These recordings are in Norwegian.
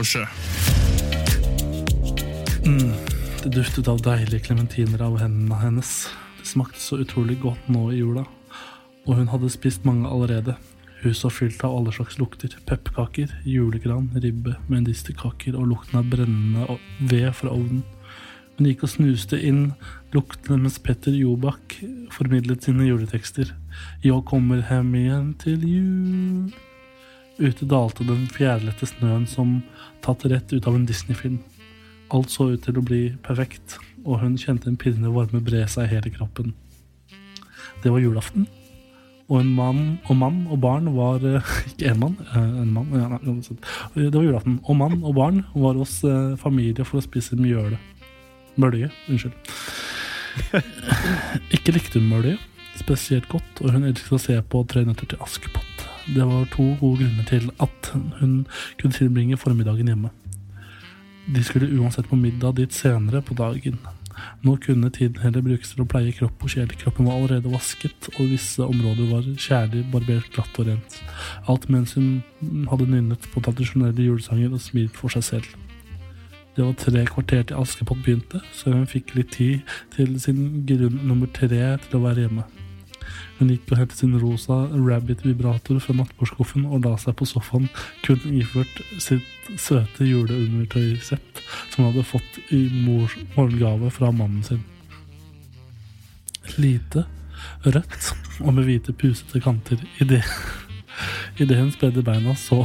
Er Mm, Det duftet av deilige klementiner av hendene hennes. Det smakte så utrolig godt nå i jula. Og hun hadde spist mange allerede. Huset var fylt av alle slags lukter. Pepperkaker, julegran, ribbe, medisterkaker og lukten av brennende ved fra ovnen. Hun gikk og snuste inn luktene mens Petter Jobakk formidlet sine juletekster. Jeg kommer hjem igjen til jul. Ute dalte den fjærlette snøen som tatt rett ut av en Disney-film. Alt så ut til å bli perfekt, og hun kjente en pirrende varme bre seg i hele kroppen. Det var julaften, og en mann og mann og barn var eh, Ikke en mann, eh, en mann ja, nei. Det var julaften, og mann og barn var hos eh, familie for å spise mjøle. Mølje, unnskyld. Ikke likte hun mølje spesielt godt, og hun elsket å se på Tre nøtter til Askepott. Det var to gode grunner til at hun kunne tilbringe formiddagen hjemme. De skulle uansett på middag dit senere på dagen. Nå kunne tiden heller brukes til å pleie kropp og sjel. Kroppen var allerede vasket, og visse områder var kjærlig barbert glatt og rent. Alt mens hun hadde nynnet på tradisjonelle julesanger og smilt for seg selv. Det var tre kvarter til Askepott begynte, så hun fikk litt tid til sin grunn nummer tre til å være hjemme. Hun gikk og hentet sin rosa rabbit-vibrator fra nattbordskuffen og la seg på sofaen, kun iført sitt søte juleundertøysett som hun hadde fått i mors morgengave fra mannen sin. Lite, rødt og med hvite pusete kanter. Idet det hun spredde beina, så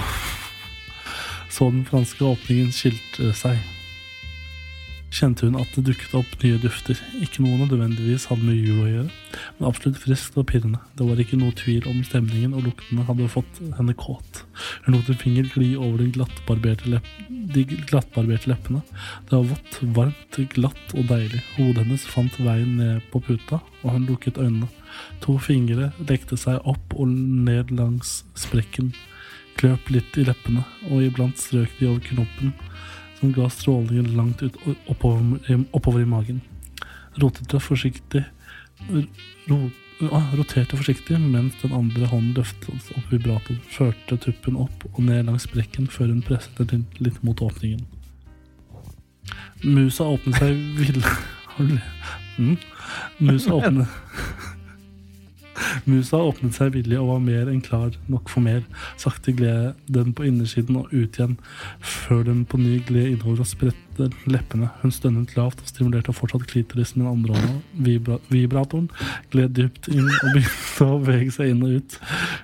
så den franske åpningen skilte seg kjente hun at det dukket opp nye dufter. Ikke noe nødvendigvis hadde med jul å gjøre, men absolutt friskt og pirrende. Det var ikke noe tvil om stemningen, og luktene hadde fått henne kåt. Hun lot en finger gli over glattbarberte lepp, de glattbarberte leppene. Det var vått, varmt, glatt og deilig. Hodet hennes fant veien ned på puta, og hun lukket øynene. To fingre lekte seg opp og ned langs sprekken, kløp litt i leppene, og iblant strøk de over knoppen som ga strålingen langt ut oppover, oppover i magen. Rotete forsiktig ro, ah, Roterte forsiktig mens den andre hånden løftet opp vibratoren, førte tuppen opp og ned langs sprekken før hun presset den litt mot åpningen. Musa åpnet seg ville mm. Musa åpnet Musa åpnet seg villig og var mer enn klar nok for mer. Sakte gled den på innersiden og ut igjen, før den på ny gled innover og spredte leppene. Hun stønnet lavt og stimulerte fortsatt klitoris med den andre hånda. Vibra vibratoren gled dypt inn og begynte å bevege seg inn og ut.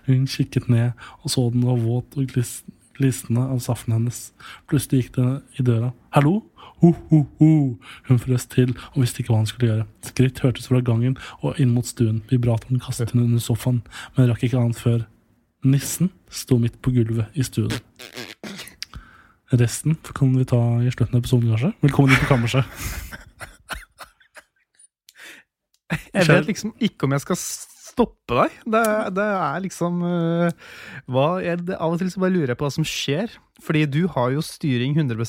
Hun kikket ned og så den var våt og glis glisnende av saften hennes. Plutselig gikk det i døra. Hallo? Ho, ho, ho. Hun frøs til og visste ikke hva han skulle gjøre. Skritt hørtes fra gangen og inn mot stuen. Vibratoren kastet hun under sofaen, men rakk ikke annet før nissen sto midt på gulvet i stuen. Resten kan vi ta i slutten av episoden, kanskje. Velkommen inn på kammerset. Jeg vet liksom ikke om jeg skal stoppe deg. Det, det er liksom uh, hva, jeg, det, Av og til så bare lurer jeg på hva som skjer. Fordi du har jo styring 100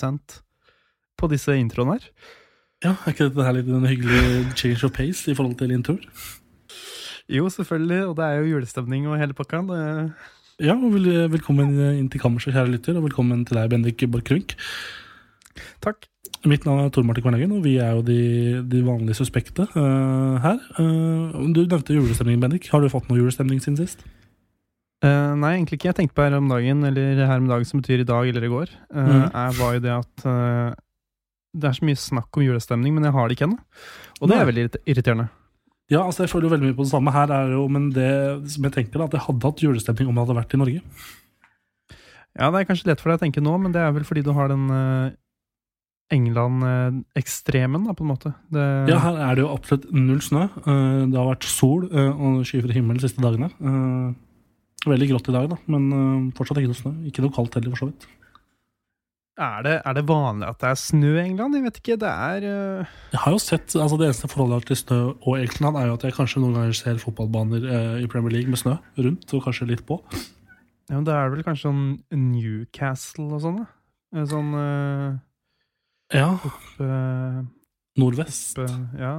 på disse introene her. Ja, Er ikke dette her litt en hyggelig change of pace i forhold til introer? Jo, selvfølgelig, og det er jo julestemning og hele pakka. Det, Ja, og vel, velkommen inn til kammerset, kjære lytter, og velkommen til deg, Bendik Borchgrevink. takk. Mitt navn er Tor Martin Kvernhagen, og vi er jo de, de vanlige suspekte uh, her. Uh, du nevnte julestemning, Bendik. Har du fått noe julestemning siden sist? Uh, nei, egentlig ikke. Jeg tenkte på her om dagen, eller her om dagen som betyr i dag eller i går. Mhm. er, var jo det at det er så mye snakk om julestemning, men jeg har det ikke ennå. Og det er veldig irriterende. Ja, altså jeg føler jo veldig mye på det samme. Her er jo, Men det som jeg tenker, da, at jeg hadde hatt julestemning om jeg hadde vært i Norge. Ja, det er kanskje lett for deg å tenke nå, men det er vel fordi du har den uh, England-ekstremen, da, på en måte. Det, Ja, her er det jo absolutt null snø. Uh, Det har vært sol uh, og skyfri himmel de siste dagene. Veldig grått i dag, da, men fortsatt ikke noe snø. Ikke noe kaldt heller, for så vidt. Er, det, er det vanlig at det er snø i England? Jeg vet ikke. Det er uh... Jeg har jo sett, altså Det eneste forholdet jeg har til snø og England, er jo at jeg kanskje noen ganger ser fotballbaner uh, i Premier League med snø rundt, og kanskje litt på. ja, men Da er det vel kanskje sånn Newcastle og sånn, da? Sånn uh... Ja. eh, Nordvest. eh, Ja,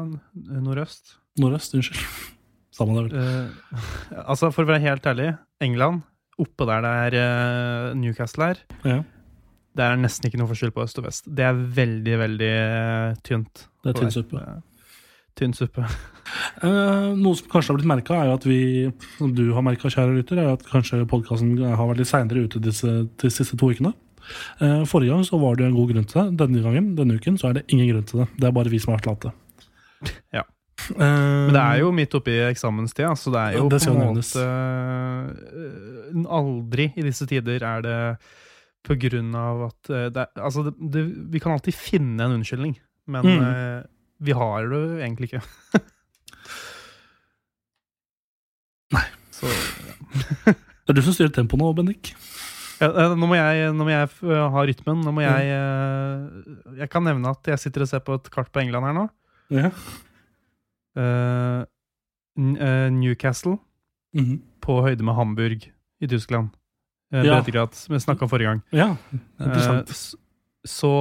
nordøst. Nordøst, unnskyld. Samme det, vel. Altså, for å være helt ærlig, England, oppe der det er Newcastle er, Ja. Det er nesten ikke noe forskjell på øst og vest. Det er veldig, veldig eh, tynt. Det er tynn suppe. Tynn suppe. Eh, noe som kanskje har blitt merka, er jo at vi, som du har merka, kjære lytter, er at kanskje podkasten har vært litt seinere ute disse, de siste to ukene. Eh, forrige gang så var det jo en god grunn til det. Denne gangen, denne uken, så er det ingen grunn til det. Det er bare vi som har vært late. Ja. Eh, Men det er jo midt oppi eksamenstida, så det er jo Det på en måte eh, Aldri i disse tider er det på grunn av at eh, det, Altså, det, det, vi kan alltid finne en unnskyldning, men Mm. uh, vi har det egentlig ikke. Nei. Så Det er du som styrer tempoet nå, Bendik. ja, eh, nå, må jeg, nå må jeg ha rytmen. Nå må jeg mm. Jeg kan nevne at jeg sitter og ser på et kart på England her nå. Ja. Uh, Newcastle mm Mhm. på høyde med Hamburg i Tyskland. Breddegrad, som vi snakka forrige gang. ja. Eh, Interessant. så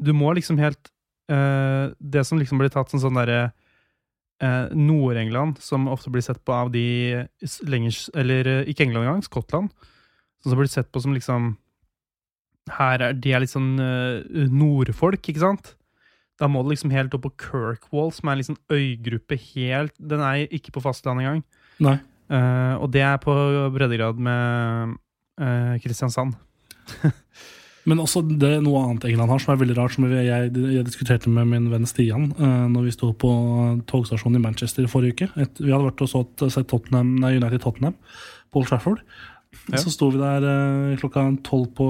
du må liksom helt eh, Det som liksom blir tatt som sånn derre eh, Nord-England, som ofte blir sett på av de lenger Eller eh, ikke England engang, Skottland. Som blir sett på som liksom Her er de er litt sånn eh, nordfolk, ikke sant? Da må du liksom helt opp på Kirkwall, som er en liksom øygruppe helt Den er ikke på fastlandet engang. Nei. Eh, og det er på breddegrad med eh, Kristiansand. Men også det er noe annet England har, som er veldig rart, som jeg, jeg, diskuterte med min venn Stian eh, når vi sto på togstasjonen i Manchester forrige uke. Et, vi hadde vært og sått, sett Tottenham, nei, United Tottenham på Old Trafford. Ja. Så sto vi der eh, klokka tolv på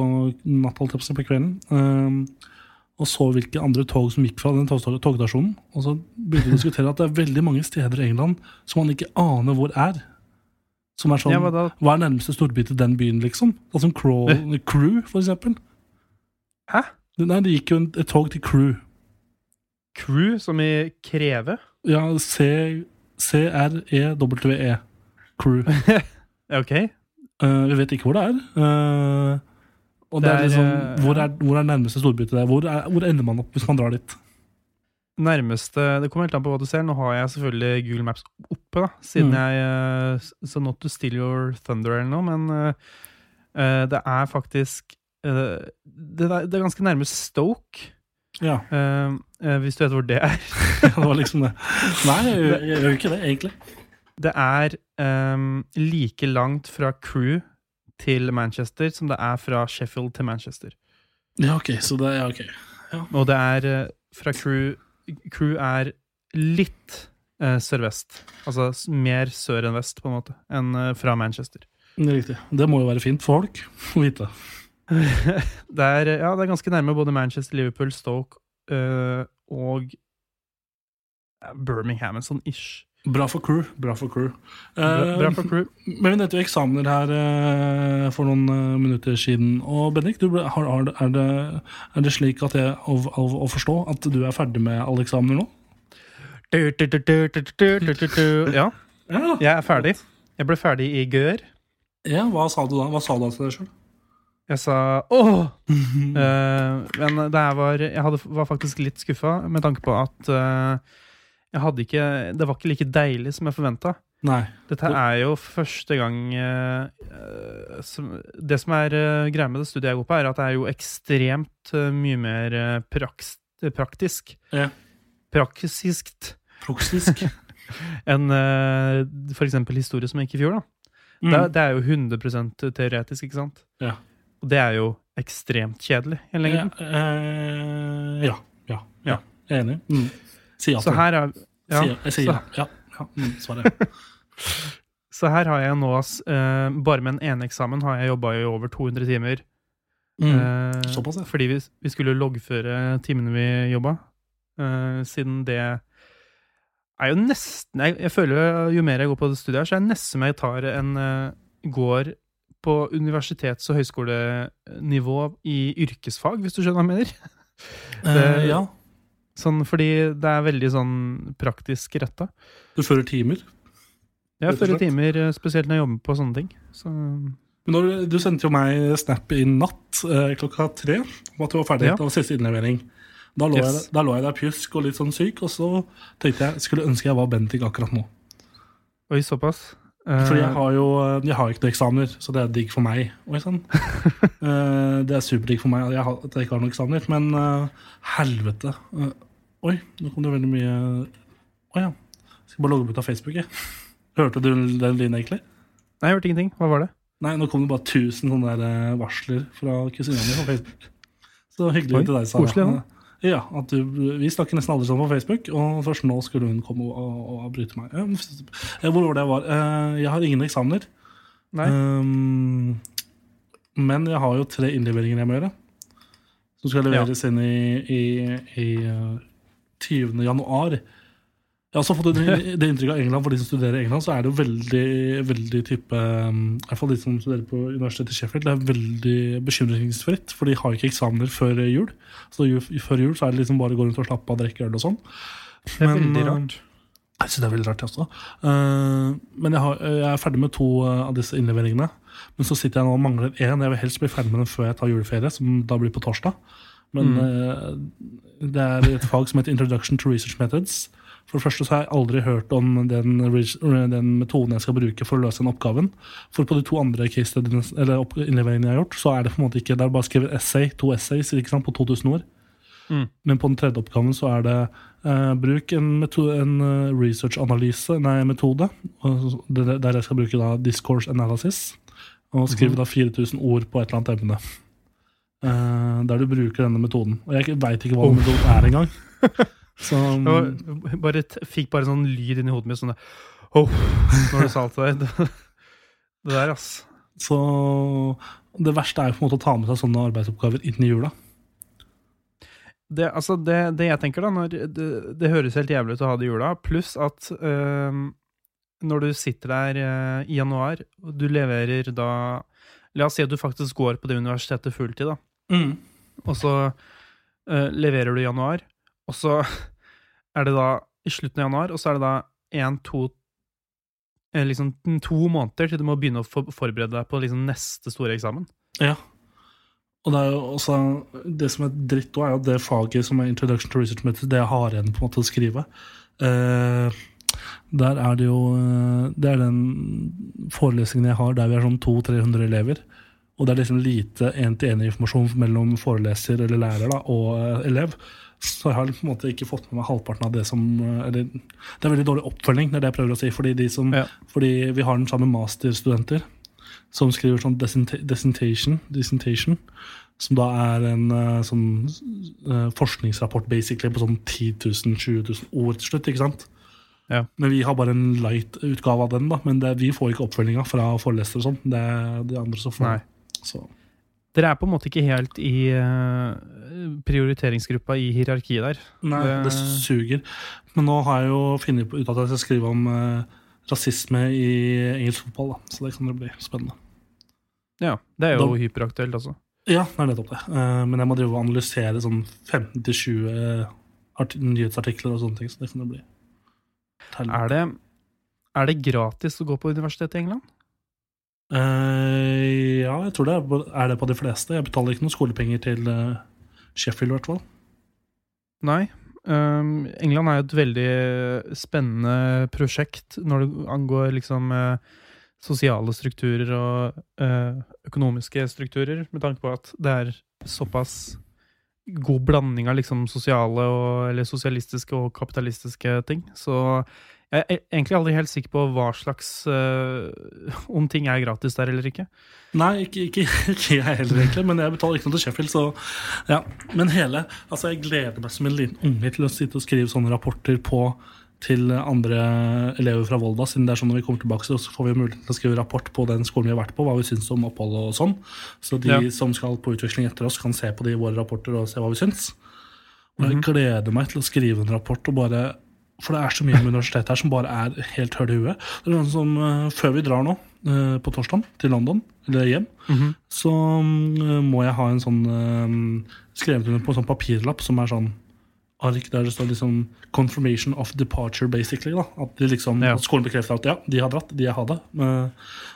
natt, på kvelden, eh, og så hvilke andre tog som gikk fra den togstasjonen. Og så begynte vi å diskutere at det er veldig mange steder i England som man ikke aner hvor er. Som er sånn, Ja, da? Hva er nærmeste storby til den byen, liksom? Sånn som Crawl, Crew, for eksempel. Hæ? Nei, det gikk jo et tog til Crew. Crew, som i kreve? Ja, C- C-R-E-W-E. Crew. Ok. Uh, vi vet ikke hvor det er. Uh, og det, Det er, er, liksom, eh, hvor, er, hvor er nærmeste storby til det? Hvor, er, hvor ender man opp hvis man drar dit? Nærmeste Det kommer helt an på hva du ser. Nå har jeg selvfølgelig Google Maps oppe, da, siden Mm. jeg eh, Så not to steal your thunder eller noe, men eh, det er faktisk uh, det, er, det er ganske nærme Stoke, Ja, Uh, hvis du vet hvor det er. det var liksom det. Nei, jeg, jeg gjør ikke det, egentlig. Det er um, like langt fra Crew til Manchester som det er fra Sheffield til Manchester. Ja, ok, så det ja, ok. Og det er fra Crew Crew er litt eh, sørvest. Altså mer sør enn vest, på en måte, enn eh, fra Manchester. Det er riktig. Det må jo være fint for folk å vite. det, er, ja, det er ganske nærme både Manchester, Liverpool, Stoke eh, og Birmingham, en sånn ish. Bra for crew. Bra for crew. Bra, bra eh, for crew. Men vi nevnte jo eksamener her eh, for noen eh, minutter siden. Og Bendik, ble, har, er, det, er, det, slik at jeg, av, å forstå at du er ferdig med alle eksamener nå? Ja. Jeg er ferdig. Jeg ble ferdig i Gør. Ja, hva sa du da? Hva sa du altså da til deg sjøl? Jeg sa åh! men det var, jeg hadde, var faktisk litt skuffa med tanke på at uh, jeg hadde ikke Det var ikke like deilig som jeg forventa. Dette er jo første gang eh, eh, som, Det som er eh, greia med det studiet jeg går på, er at det er jo ekstremt mye mer praks, praktisk. Ja. Praksiskt Proksisk. enn uh, f.eks. historie som gikk i fjor. da. Mm. Det, det er jo 100 teoretisk, ikke sant? Ja. Og det er jo ekstremt kjedelig i ja, lengden. ja. Ja. Ja. Jeg er enig. Mm. Si ja Så her er ja, Sier- jeg sier ja. ja. ja. Mm, svaret. så her har jeg nå, eh, bare med en ene eksamen, har jeg jobba i over 200 timer. Eh, Såpass, ja. Fordi vi, vi skulle loggføre timene vi jobba. Uh, siden det er jo nesten jeg, jeg føler jo mer jeg går på det studiet så er det nesten som jeg tar en eh, går på universitets- og høyskolenivå i yrkesfag, hvis du skjønner hva jeg mener. Det, ja. Sånn, fordi det er veldig sånn praktisk retta. Du fører timer. Ja, Jeg fører timer, eh, spesielt når jeg jobber på sånne ting. Så Men når, du sendte jo meg snap i natt eh, klokka tre om at du var ferdig. Ja. Siste innlevering. Da lå, Yes. jeg, da lå jeg der pjusk og litt sånn syk, og så tenkte jeg skulle ønske jeg var Bendik akkurat nå. Oi, såpass. Eh, Fordi jeg har jo jeg har ikke noen eksamener, så det er digg for meg. Oi sann. Eh, det er superdigg for meg jeg, har, at jeg ikke har noen eksamener, men uh, helvete. Uh, oi, nå kom det veldig mye Å ja. Skal bare logge meg ut av Facebook, jeg. Hørte du den lyden, egentlig? Nei, jeg hørte ingenting. Hva var det? Nei, nå kom det bare 1000 sånne der eh, varsler fra kusina mi på Facebook. Så hyggelig Oi, til deg, Sara. koselig, da. Ja, at du, Vi snakker nesten aldri sånn på Facebook, og først nå skulle hun komme og, og, og bryte meg. Eh, Hvor var det jeg var? Eh, Jeg har ingen eksamener. Um, men jeg har jo tre innleveringer jeg må gjøre. Som skal leveres inn i, i, i eh, 20. januar. Jeg har også fått det, inntrykket av England, for de som studerer i England, så er det jo veldig, veldig type um, I hvert fall de som studerer på universitetet i Sheffield, det er veldig bekymringsfritt, for de har ikke eksamener før jul. Så før jul så er det liksom bare å gå rundt og slappe av, drikke øl og sånn. Det er veldig eh, rart. jeg synes det er veldig rart, jeg også. Eh, men jeg, har, jeg er ferdig med to eh, av disse innleveringene. Men så sitter jeg nå og mangler én. Jeg vil helst bli ferdig med den før jeg tar juleferie, som da blir på torsdag. Men mm. det er et fag som heter Introduction to Research Methods. For det første så har jeg aldri hørt om den, den metoden jeg skal bruke for å løse den oppgaven. For på de to andre case studiene, eller innleveringene jeg har gjort, så er det på en måte ikke, det er bare skrevet essay, to essays ikke sant, på 2000 ord. Mm. Men på den tredje oppgaven så er det eh, bruk en, en eh, research-analyse, nei, metode, der jeg skal bruke da discourse analysis, og skrive da 4000 ord på et eller annet emne. Eh, der du bruker denne metoden. Og jeg veit ikke hva Oh. metoden er engang. Så Jeg bare, fikk bare sånn lyd inni hodet mitt sånn oh, Når du sa alt det der. Det der, ass. Så det verste er jo på en måte å ta med seg sånne arbeidsoppgaver inn i jula. Det, altså det, det jeg tenker, da det, det høres helt jævlig ut å ha det i jula, pluss at øh, når du sitter der øh, i januar, du leverer da La oss si at du faktisk går på det universitetet fulltid, da. Og så øh, leverer du i januar, og så er det da i slutten av januar, og så er det da én, to eh, Liksom to måneder til du må begynne å forberede deg på liksom neste store eksamen. Ja. Og det er jo også Det som er dritt òg, er jo det faget som er Introduction to Research Method, det jeg har igjen på en måte å skrive. Eh, der er det jo eh, Det er den forelesningen jeg har der vi er sånn 200-300 elever. Og det er liksom lite én-til-én-informasjon mellom foreleser eller lærer da, og eh, elev. Så jeg har på en måte ikke fått med meg halvparten av det som eh, eller, Det er veldig dårlig oppfølging, det er det jeg prøver å si. Fordi, de som, Ja. fordi vi har den samme masterstudenter som skriver sånn dissentation, dissentation som da er en eh, sånn eh, forskningsrapport basically på sånn 10 000-20 000 ord til slutt. ikke sant? Ja. Men vi har bare en light utgave av den, da. Men det, vi får ikke oppfølginga fra forelesere og sånn. Det er de andre som får. Nei. Så. Dere er på en måte ikke helt i øh, prioriteringsgruppa i hierarkiet der. Nei, Det- suger. Men nå har jeg jo funnet ut at jeg skal skrive om eh, rasisme i engelsk fotball, da. Så det kan jo bli spennende. Ja, Det er jo Da- hyperaktuelt, altså. Ja, det er nettopp det. Eh, men jeg må drive og analysere sånn 15-20 art- nyhetsartikler og sånne ting. Så det kan det bli. Er det, er det gratis å gå på universitetet i England? Eh, ja, jeg tror det er er det på de fleste. Jeg betaler ikke noen skolepenger til uh, Sheffield, i hvert fall. Nei. Um, England er jo et veldig spennende prosjekt når det angår liksom uh, sosiale strukturer og økonomiske strukturer, med tanke på at det er såpass god blanding av liksom sosiale og eller sosialistiske og kapitalistiske ting. Så jeg er egentlig aldri helt sikker på hva slags uh, Om ting er gratis der eller ikke. Nei, ikke, ikke, ikke jeg heller, egentlig. Men jeg betaler ikke noe til Sheffield, så ja. Men hele Altså, jeg gleder meg som en liten unge til å sitte og skrive sånne rapporter på til andre elever fra Volda, siden det er sånn når vi kommer tilbake, så får vi mulighet til å skrive rapport på den skolen vi har vært på, hva vi syns om oppholdet og sånn. Så de Ja. som skal på utveksling etter oss, kan se på de våre rapporter og se hva vi syns. Og jeg gleder meg til å skrive en rapport, og bare, for det er så mye med universitetet her som bare er helt høl i huet. Det er sånn som eh, Før vi drar nå, uh, på torsdag, til London, eller hjem, så um, må jeg ha en sånn eh, skrevet under på en sånn papirlapp som er sånn ark der det står liksom 'confirmation of departure', basically. da, At, de liksom, Ja. at skolen bekrefter at ja, de har dratt, de har hadde det. Eh,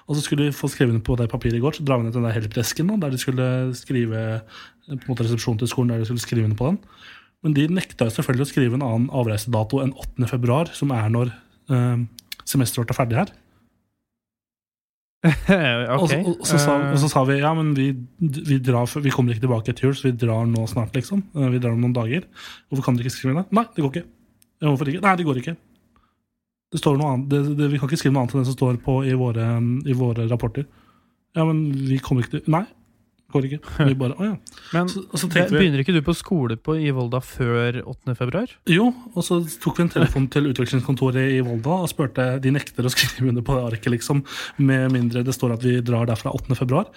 og så skulle de få skrevet under på det papiret i går, så drar vi ned til den der helpdesken da, der de skulle skrive på en måte resepsjonen til skolen, der de skulle skrive under på den. Men de nekta selvfølgelig å skrive en annen avreisedato enn 8. februar, som er når eh, semesteret vårt er ferdig her. okay. Og, så, og, så sa, Eh, og så sa vi ja, men vi, vi, drar, vi kommer ikke tilbake etter jul, så vi drar nå snart, liksom. Eh, Vi drar om noen dager. Hvorfor kan dere ikke skrive det? Nei, det går ikke. Hvorfor ikke? Nei, det går ikke. Det står noe annet. Det, det, vi kan ikke skrive noe annet enn det som står på i våre, i våre rapporter. Ja, men vi kommer ikke til Nei, går ikke. Vi bare, å ja. Men Så, så det, vi begynner ikke du på skole på, i Volda før 8. februar? Jo, og så tok vi en telefon til utvekslingskontoret i Volda og spurte De nekter å skrive under på det arket, liksom, med mindre det står at vi drar derfra 8. februar.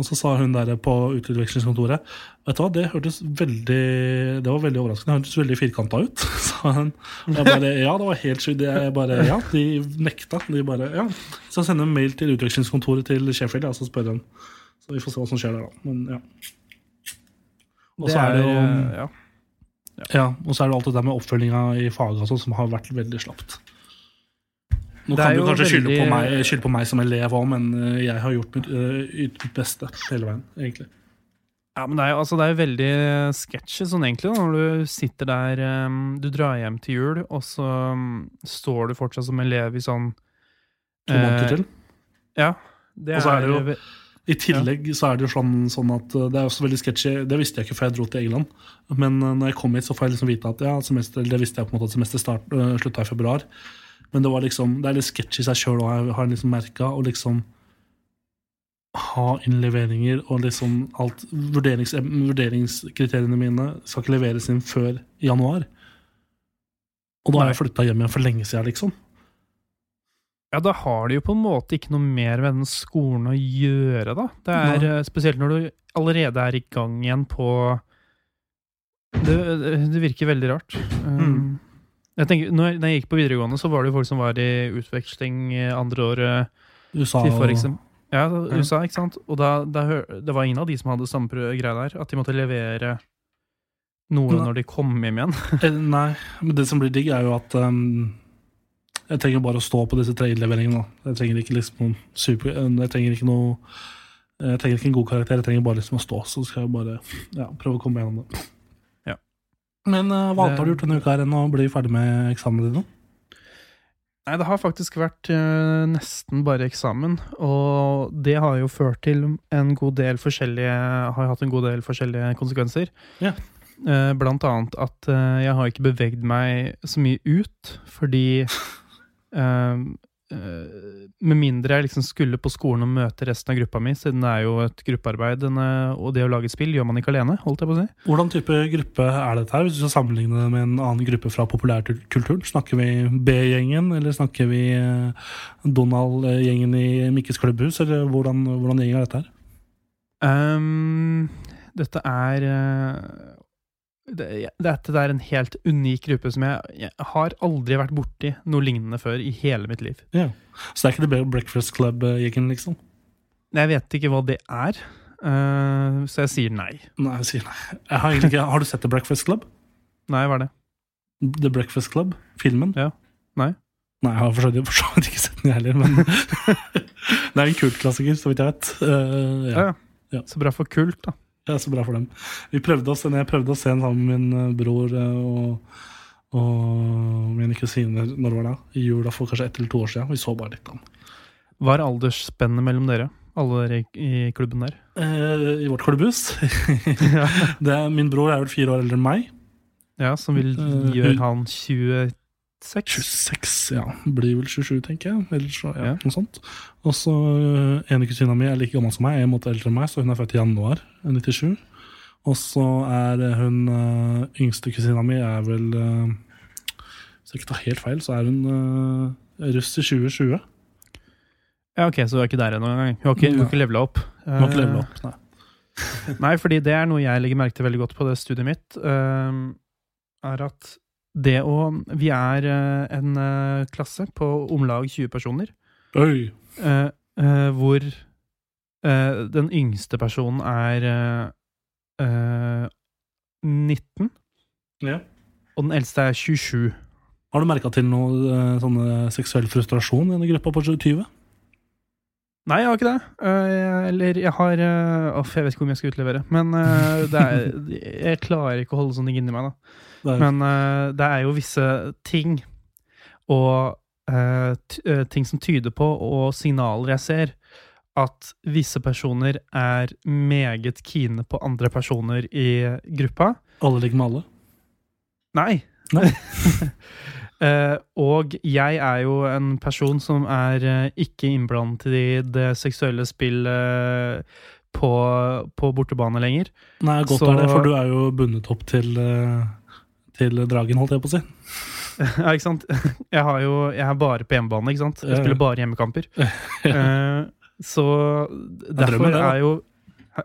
Og så sa hun der på utvekslingskontoret Vet du hva, det hørtes veldig Det var veldig overraskende. Det hørtes veldig firkanta ut, sa hun. Jeg bare Ja, det var helt sjukt. Jeg bare Ja, de nekta. De bare Ja. Så sender en mail til utvekslingskontoret til Sheffield, og så spør hun. Så vi får se hva som skjer der, da. Men ja. Og så er det jo ja. ja, og så er det alt det der med oppfølginga i faget sånn som har vært veldig slapt. Nå kan er du kanskje skylde, på meg, skylde på meg som elev òg, men eh, jeg har gjort mitt, eh, mitt beste hele veien, egentlig. Ja, men det er jo altså, er veldig sketsjy sånn egentlig, da, når du sitter der um, Du drar hjem til jul, og så um, står du fortsatt som elev i sånn To måneder eh, til. Ja. Det Og så er det jo- I tillegg så er det jo sånn, sånn at eh, det er også veldig sketchy. Det visste jeg ikke før jeg dro til England. Men eh, når jeg kom hit, så får jeg liksom vite at ja, semester, det visste jeg på en måte at semester start, uh, slutta i februar. Men det var liksom, det er litt sketchy i seg sjøl, jeg har liksom merka å liksom ha innleveringer og liksom alt vurderings, Vurderingskriteriene mine skal ikke leveres inn før januar. Og da har jeg flytta hjem igjen for lenge siden, liksom. Ja, da har de jo på en måte ikke noe mer med den skolen å gjøre, da. Det er Nei. eh, spesielt når du allerede er i gang igjen på Det, det virker veldig rart. Mm. jeg tenker, når, jeg, gikk på videregående, så var det jo folk som var i utveksling andre året USA til for eksempel ja, USA, ikke sant? Og da, da, det var ingen av de som hadde samme greie der, at de måtte levere noe Nei. når de kom hjem igjen. Eh, Nei, men det som blir digg, er jo at um, jeg trenger bare å stå på disse tre innleveringene. Jeg trenger ikke liksom noen super eh, Jeg trenger ikke noe jeg trenger ikke en god karakter, jeg trenger bare liksom å stå. Så skal jeg bare ja, prøve å komme gjennom det. Ja. Men uh, hva annet har du gjort denne uka her enn å bli ferdig med eksamen din? Nei, det har faktisk vært uh, nesten bare eksamen, og det har jo ført til en god del forskjellige Har hatt en god del forskjellige konsekvenser. Ja. Uh, blant annet at jeg har ikke bevegd meg så mye ut, fordi Med mindre jeg liksom skulle på skolen og møte resten av gruppa mi, siden det er jo et gruppearbeid, og det å lage spill gjør man ikke alene, holdt jeg på å si. Hvordan type gruppe er dette her, hvis du skal sammenligne det med en annen gruppe fra populærkulturen? Snakker vi B-gjengen, eller snakker vi eh, Donald-gjengen i Mikkes klubbhus, eller hvordan, hvordan gjeng er dette her? Um, dette er eh, det, Dette er en helt unik gruppe som jeg, jeg har aldri vært borti noe lignende før i hele mitt liv. Ja. Så det er ikke The Breakfast Club-gjengen, liksom? Jeg vet ikke hva det er, uh, så jeg sier nei. Nei, jeg sier nei. Jeg har, ikke, har du sett The Breakfast Club? Nei, hva er det? The Breakfast Club? Filmen? Ja. Nei. Nei, jeg har for så vidt- ikke sett den, jeg heller. Men det er en kult klassiker, så vidt jeg vet. Eh, ja. Ja, Ja. Så bra for kult, da. Ja, så bra for dem. Vi prøvde oss, jeg prøvde å se den sammen med min eh, bror eh, og, og mine kusiner når var det? I jula for kanskje ett eller to år siden. Vi så bare litt av den. Hva er aldersspennet mellom dere? Alle dere i, klubben der? Eh, I vårt klubbhus. det er, min bror er vel fire år eldre enn meg. Ja, som vil Eh, gjøre han 26? 26, ja. Blir vel 27, tenker jeg. Eller så, ja, Ja. Noe sånt. Og så ene kusina mi er like gammel som meg, en måned eldre enn meg, så hun er født i januar 97. Og så er hun uh, yngste kusina mi er vel uh, Hvis jeg ikke tar helt feil, så er hun uh, russ i 2020. Ja, ok, Så du er ikke der ennå engang? Hun har ikke, hun ikke levela opp? Hun har ikke levela opp, nei. Nei, fordi det er noe jeg legger merke til veldig godt på det studiet mitt. Er at det å Vi er en klasse på om lag 20 personer. Oi! hvor den yngste personen er 19. Ja. Og den eldste er 27. Har du merka til noe sånne seksuell frustrasjon i denne gruppa på 20? Nei, jeg har ikke det. Uh, eller jeg har uh, Uff, jeg vet ikke hvor mye jeg skal utlevere. Men uh, det er, jeg klarer ikke å holde sånne ting inni meg, da. Det men det er jo visse ting og ting som tyder på, og signaler jeg ser, at visse personer er meget kine på andre personer i gruppa. Alle ligger med alle? Nei. Nei. Uh, og jeg er jo en person som er uh, ikke innblandet i det seksuelle spillet uh, på, på, bortebane lenger. Nei, godt Så, er det, for du er jo bundet opp til, til dragen, holdt jeg på å si. ja, ikke sant. Jeg, har jo, jeg er bare på hjemmebane, ikke sant. Jeg spiller bare hjemmekamper. så derfor det, er jo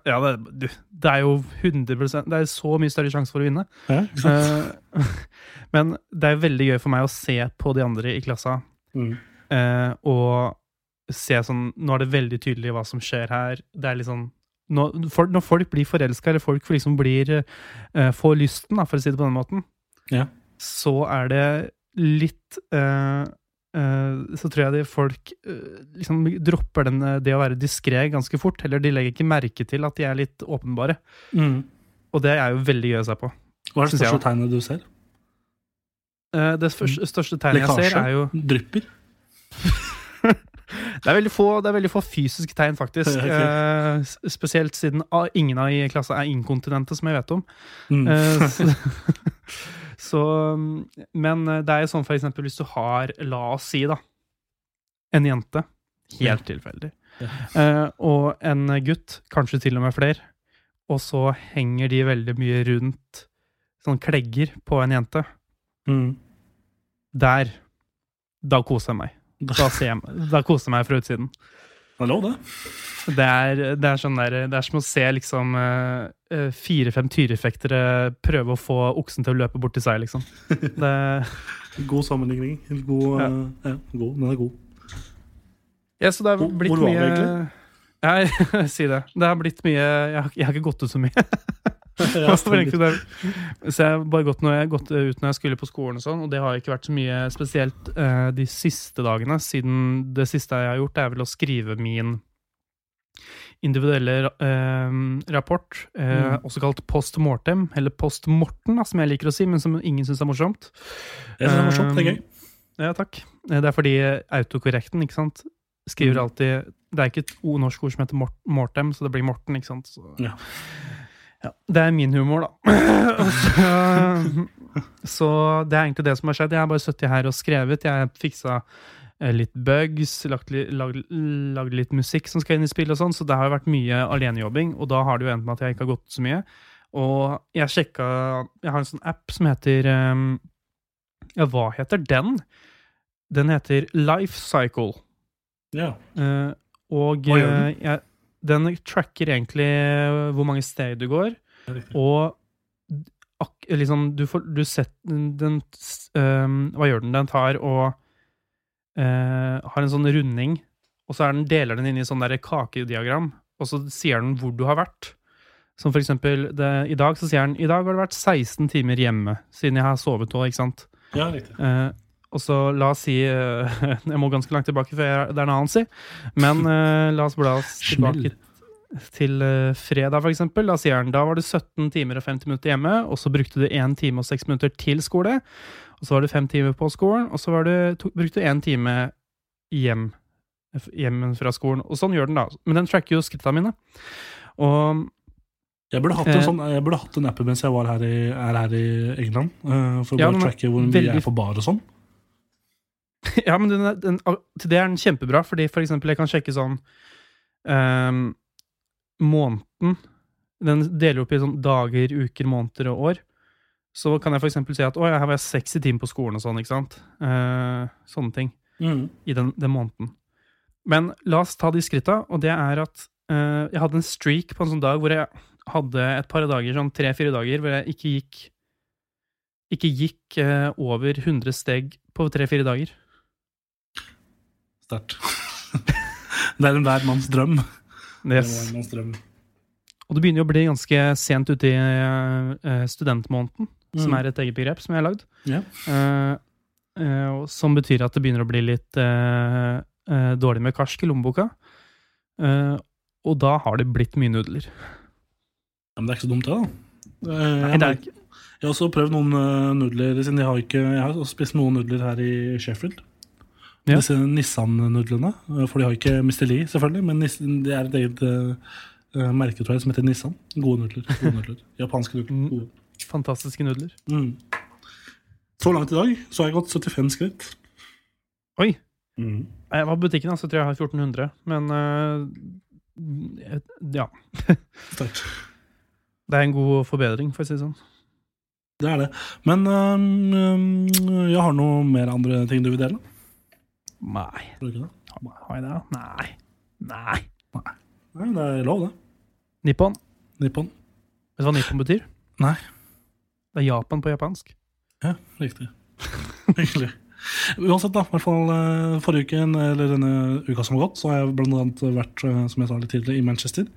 ja, det, det, er jo 100 Det er så mye større sjanse for å vinne. Ja, uh, men det er veldig gøy for meg å se på de andre i klassa. Mm. Uh, og se sånn Nå er det veldig tydelig hva som skjer her. Det er liksom når, for, når folk blir forelska, eller folk liksom blir uh, får lysten, da, for å si det på den måten, ja. så er det litt så tror jeg de folk eh, liksom dropper den, det å være diskré ganske fort. Eller de legger ikke merke til at de er litt åpenbare. Mm. Og det er jo veldig gøy å se på. Hva er det største tegnet du ser? Eh, det største tegnet jeg ser, er jo Drypper? det, er få, det, er veldig få, fysiske tegn, faktisk. okay. spesielt siden ingen av i klassa er inkontinente, som jeg vet om. Mm. så, Så, men eh, det er jo sånn for eksempel hvis du har, la oss si, da, en jente, helt tilfeldig, ja. Uh, og en gutt, kanskje til og med flere, og så henger de veldig mye rundt sånn klegger på en jente. Mm. Der Da koser jeg meg. Da, ser jeg, da koser jeg meg fra utsiden. Det er lov, det. Det er, det er, sånn der, det er som å se liksom uh, fire-fem tyrefektere prøve å få oksen til å løpe bort til seg, liksom. Det... god sammenligning. God, ja. Uh, ja, god. Den er god. Ja, så det har blitt Hvor var mye... vi egentlig? Ja, si det. Det har blitt mye Jeg har, jeg har ikke gått ut så mye. ja, så jeg har bare gått, når jeg, gått ut når jeg skulle på skolen, og sånn, og det har ikke vært så mye spesielt uh, de siste dagene. Siden det siste jeg har gjort, er vel å skrive min individuelle uh, rapport, uh, mm. også kalt post mortem, eller post morten, som jeg liker å si, men som ingen syns er morsomt. Jeg synes det er morsomt, det er gøy. Ja, takk. Det er fordi autokorrekten, ikke sant, skriver mm. alltid Det er ikke et norsk ord som heter mortem, så det blir Morten, ikke sant. Så. Ja. Ja, det er min humor, da. så, så, det er egentlig det som har skjedd. Jeg har bare sittet her og skrevet. Jeg har fiksa eh, litt bugs, lagd, lag, litt musikk som skal inn i spill og sånn, så det har vært mye alenejobbing, og da har det jo endt med at jeg ikke har gått så mye. Og jeg sjekka Jeg har en sånn app som heter um, Ja, hva heter den? Den heter Life Cycle. Ja. Uh, og? Uh, jeg, den tracker egentlig hvor mange steg du går, og liksom Du får du sett, den um, Hva gjør den? Den tar og uh, har en sånn runding, og så den, deler den inn i sånn der kakediagram, og så sier den hvor du har vært. Som for eksempel det, I dag så sier den i dag har det vært 16 timer hjemme, siden jeg har sovet òg, ikke sant? Ja, riktig. Uh, og så la oss si uh, Jeg må ganske langt tilbake, for jeg, det er en annen si. Men uh, la oss bla oss tilbake til uh, fredag, for eksempel. Da sier han da var det 17 timer og 50 minutter hjemme, og så brukte du 1 time og 6 minutter til skole. Og så var det 5 timer på skolen, og så var det, to, brukte du 1 time hjem, hjem fra skolen. Og sånn gjør den, da. Men den tracker jo skrittene mine. Og jeg burde hatt en, sånn, jeg burde hatt en app mens jeg var her i, er her i England. Uh, for å ja, bare tracke hvor mye jeg er på bar og sånn. Ja, men den, den, til det er den kjempebra, fordi for eksempel jeg kan sjekke sånn um, Måneden Den deler opp i sånn dager, uker, måneder og år. så kan jeg f.eks. si at å, her var jeg seks i timen på skolen og sånn, ikke sant. Uh, sånne ting Mm. i den, den måneden. Men la oss ta de skritta, og det er at uh, jeg hadde en streak på en sånn dag hvor jeg hadde et par dager, sånn tre-fire dager, hvor jeg ikke gikk ikke gikk uh, over 100 steg på tre-fire dager. Sterkt. det er enhver manns drøm. Yes. en manns drøm. Og det begynner jo å bli ganske sent ute i uh, studentmåneden, som Mm. er et eget begrep som jeg har lagd. Ja. Uh, uh, som betyr at det begynner å bli litt dårlig med karsk i lommeboka. Og da har det blitt mye nudler. Ja, men det er ikke så dumt, det, da. Nei, det er ikke. jeg har også prøvd noen nudler siden jeg har, ikke, jeg har spist noen nudler her i Sheffield. Ja. Disse Nissan-nudlene. eh, For de har ikke Mr. Lee, selvfølgelig, men det er et eget eh, eh, merke tror jeg, som heter Nissan. Gode nudler. Gode nudler. Japanske nudler. Mm. Gode. Fantastiske nudler. Mm. Så langt i dag så har jeg gått 75 skritt. Oi! Mm. Jeg var på butikken, så tror jeg jeg har 1400, men uh, ja. Sterkt. Det er en god forbedring, for å si det sånn. Det er det. Men um, jeg har noe mer andre ting du vil dele? Nei. Du ikke det? Har jeg det? Nei. Nei. Nei, det er lov, det. Nippon. Nippon. Vet du hva nippon betyr? Nei. Det er Japan på japansk. Ja, riktig. Hyggelig. Uansett, da. I hvert fall eh, forrige uke, eller denne uka som har gått, så har jeg blant annet vært, eh, som jeg sa litt tidligere, i Manchester.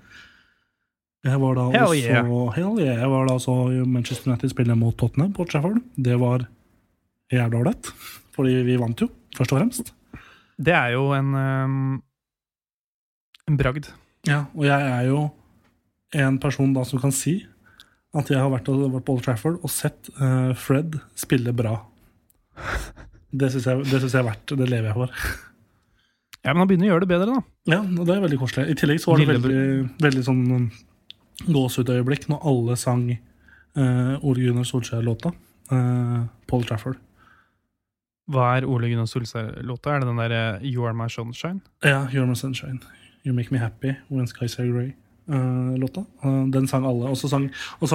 Jeg var da Hell også, yeah. Hell yeah. Jeg var da også i Manchester United spille mot Tottenham på Trafford. Det var jævla ålreit. Fordi vi vant jo, først og fremst. Det er jo en ehm, en bragd. Ja, og jeg er jo en person da som kan si at jeg har vært, vært på Old Trafford og sett uh, Fred spille bra. Det syns jeg, jeg er verdt. Det lever jeg for. Ja, men han begynner å gjøre det bedre, da. Ja, og det er veldig koselig. I tillegg så var det veldig, veldig sånn um, gåsehudøyeblikk når alle sang uh, Ole Gunnar Solskjær-låta uh, på Old Trafford. Hva er Ole Gunnar Solskjær-låta? Er det den derre You Are My Sunshine? Ja, 'You Are My Sunshine. You Make Me Happy When Skies Are Grey'-låta. låta. uh, den sang alle. Og så har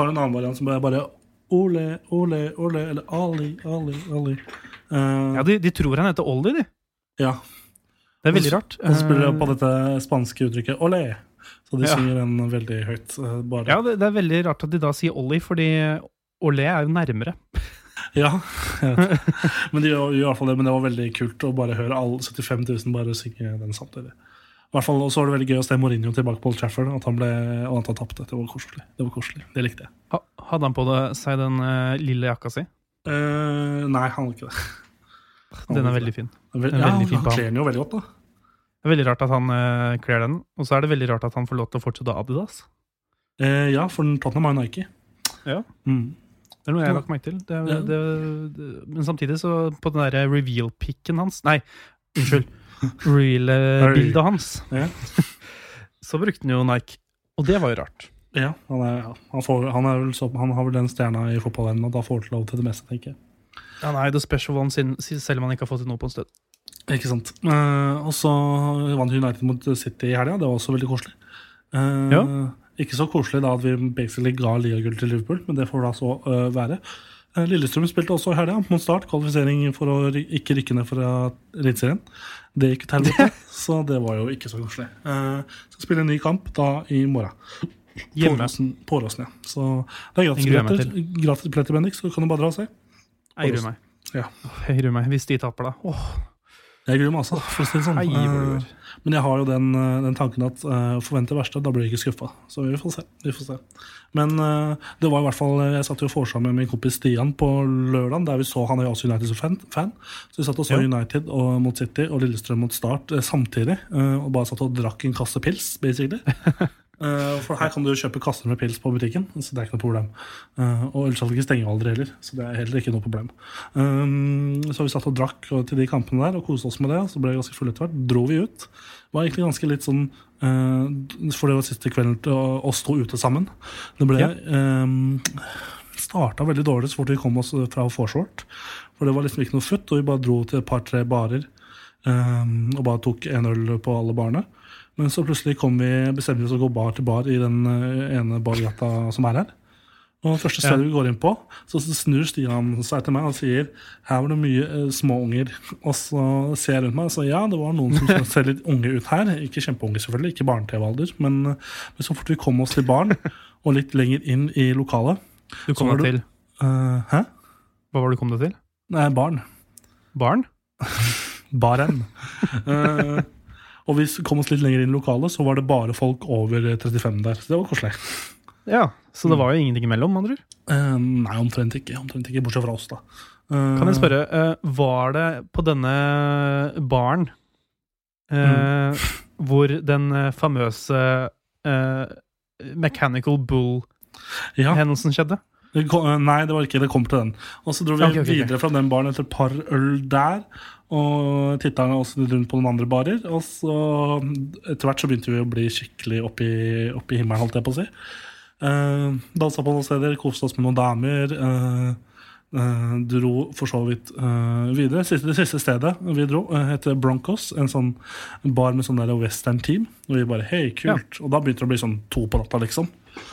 det en annen variant som bare, bare Ole, Ole, Ole, eller Ali, Ali, Ali. Uh, Ja, de, de tror han heter Ollie, de. ja. Det er veldig rart. Og så spiller de Eh, på dette spanske uttrykket Olé. Så de Ja. synger den veldig høyt. eh, bare. Ja, det, det er veldig rart at de da sier Ollie, fordi Olé er jo nærmere. Ja, men de gjør, gjør i hvert fall det, men det var veldig kult å bare høre alle 75 000 bare synge den samtidig. I hvert fall, Og så var det veldig gøy å se Mourinho tilbake på Old Trafford, at han ble, og at han tapte. Det var koselig. Det var koselig. Det likte jeg. Ha, hadde han på det, seg den uh, lille jakka si? Uh, nei, han var ikke det. Han Den er veldig fin. Den er Ja, veldig fin han kler den jo veldig godt, da. Det er veldig rart at han uh, kler den, og så er det veldig rart at han får lov til å fortsette Adidas. Uh, ja, for Tottenham har jo Nike. Ja. Mm. Det er noe jeg har lagt merke til. Det, Ja. det, det, men samtidig, så på den derre reveal-picken hans Nei, unnskyld. Real-bildet hans. Ja. Så brukte han jo Nike. Og det var jo rart. Ja, han, er, ja. Han, får, han, er så, han har vel den stjerna i fotballen, og da får han lov til det meste, tenker jeg. Han er jo the special one, sin- selv om han ikke har fått til noe på en stund. Ikke sant. Eh, og så vant United mot City i helga. Det var også veldig koselig. Eh, Ja. Ikke så koselig da at vi basically ga ligagull til Liverpool, men det får da så uh, være. Eh, Lillestrøm spilte også i helga mot Start. Kvalifisering for å ikke rykke ned fra Eliteserien. Det gikk til helvete, så det var jo ikke så koselig. Uh, skal spille en ny kamp da i morgen. Påråsen, Påråsen, ja. Så det er gratis Den gruer jeg billetter. Gratis Bendik, så kan du bare dra og se. Jeg gruer meg. Ja. Jeg gruer meg. Hvis de taper, da. Åh, Jeg gruer meg også, for å si det sånn. Hei, Eh. Men jeg har jo den, eh, den tanken at uh, forvent det verste, da blir jeg ikke skuffa. Så vi får se. Vi får se. Men uh, det var i hvert fall Jeg satt jo og med min kompis Stian på lørdag, der vi så han er jo også United-fan. fan. Så vi satt og så Ja. United og, mot City og Lillestrøm mot Start eh, samtidig. Uh, og bare satt og drakk en kasse pils, basically. Eh, for her kan du kjøpe kasser med pils på butikken, så det er ikke noe problem. Eh, og ølsalget stenger aldri heller, så det er heller ikke noe problem. Um, så vi satt og drakk til de kampene der og koste oss med det. Så ble vi ganske fulle etter hvert. Dro vi ut. Var egentlig ganske litt sånn eh, For det var siste kvelden til å, stå ute sammen. Det ble Ja. Starta veldig dårlig så fort vi kom oss fra vorshort. For det var liksom ikke noe futt, og vi bare dro til et par-tre barer um, og bare tok en øl på alle barene. Men så plutselig kom vi, bestemte vi oss å gå bar til bar i den eh, ene bargata som er her. Og det første stedet vi går inn på, så snur Stian seg til meg og sier her var det mye uh, små unger. Og så ser jeg rundt meg og sier ja, det var noen som ser litt unge ut her. Ikke kjempeunge, selvfølgelig, ikke barne-TV-alder. Men, eh, men så fort vi kom oss til barn, og litt lenger inn i lokalet Du kom deg til Uh, Hæ? Hva var det du kom deg til? Nei, barn. Barn? Baren. Eh, og vi kom oss litt lenger inn i lokalet, så var det bare folk over 35 der. Så det var koselig. Ja, Så det var jo ingenting imellom, andre. Eh, nei, omtrent ikke. Omtrent ikke, Bortsett fra oss, da. Uh, Kan jeg spørre, uh, var det på denne baren mm. hvor den eh, famøse eh, Mechanical Bull-hendelsen ja, skjedde? Det kom, eh, Nei, det var ikke det. kom til den. Og så dro vi okay, okay, ok. videre fra den baren etter et par øl der. Og titta også rundt på noen andre barer. Og så etter hvert så begynte vi å bli skikkelig oppi, oppi himmelen, holdt jeg på å si. Uh, Dansa på noen steder, koste oss med noen damer. Uh, uh, dro for så vidt eh, videre. Siste, det siste stedet vi dro, heter Broncos. En sånn bar med sånn der western team. Og vi bare hei, kult. Og da begynte det å bli sånn to på natta, liksom.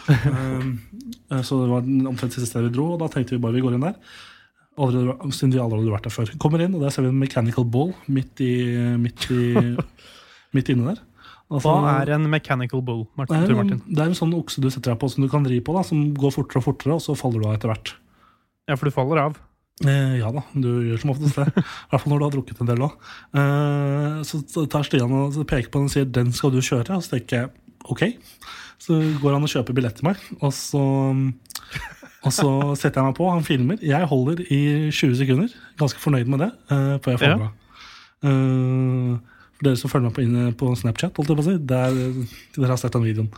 Um, eh, så det var omtrent siste stedet vi dro, og da tenkte vi bare vi går inn der. Allerede, siden vi aldri hadde vært der før. Kommer inn, og der ser vi en mechanical bull midt, i, midt, i, midt inne der. Altså, Hva er en Mechanical Bull, det er, en, Martin? det er en sånn okse du setter deg på som du kan ri på, da, som går fortere og fortere, og så faller du av etter hvert. Ja, for du faller av. Eh, ja da, du gjør som oftest det. I hvert fall når du har drukket en del òg. Eh, så så tar Stian og peker på den og sier 'den skal du kjøre', og så tenker jeg ok. Så går han og kjøper billett til meg, og så, og så setter jeg meg på. Han filmer. Jeg holder i 20 sekunder. Ganske fornøyd med det. uh, før jeg Ja. Uh. Eh, for dere som følger meg på, på Snapchat, holdt jeg på å si, der, dere har sett den videoen.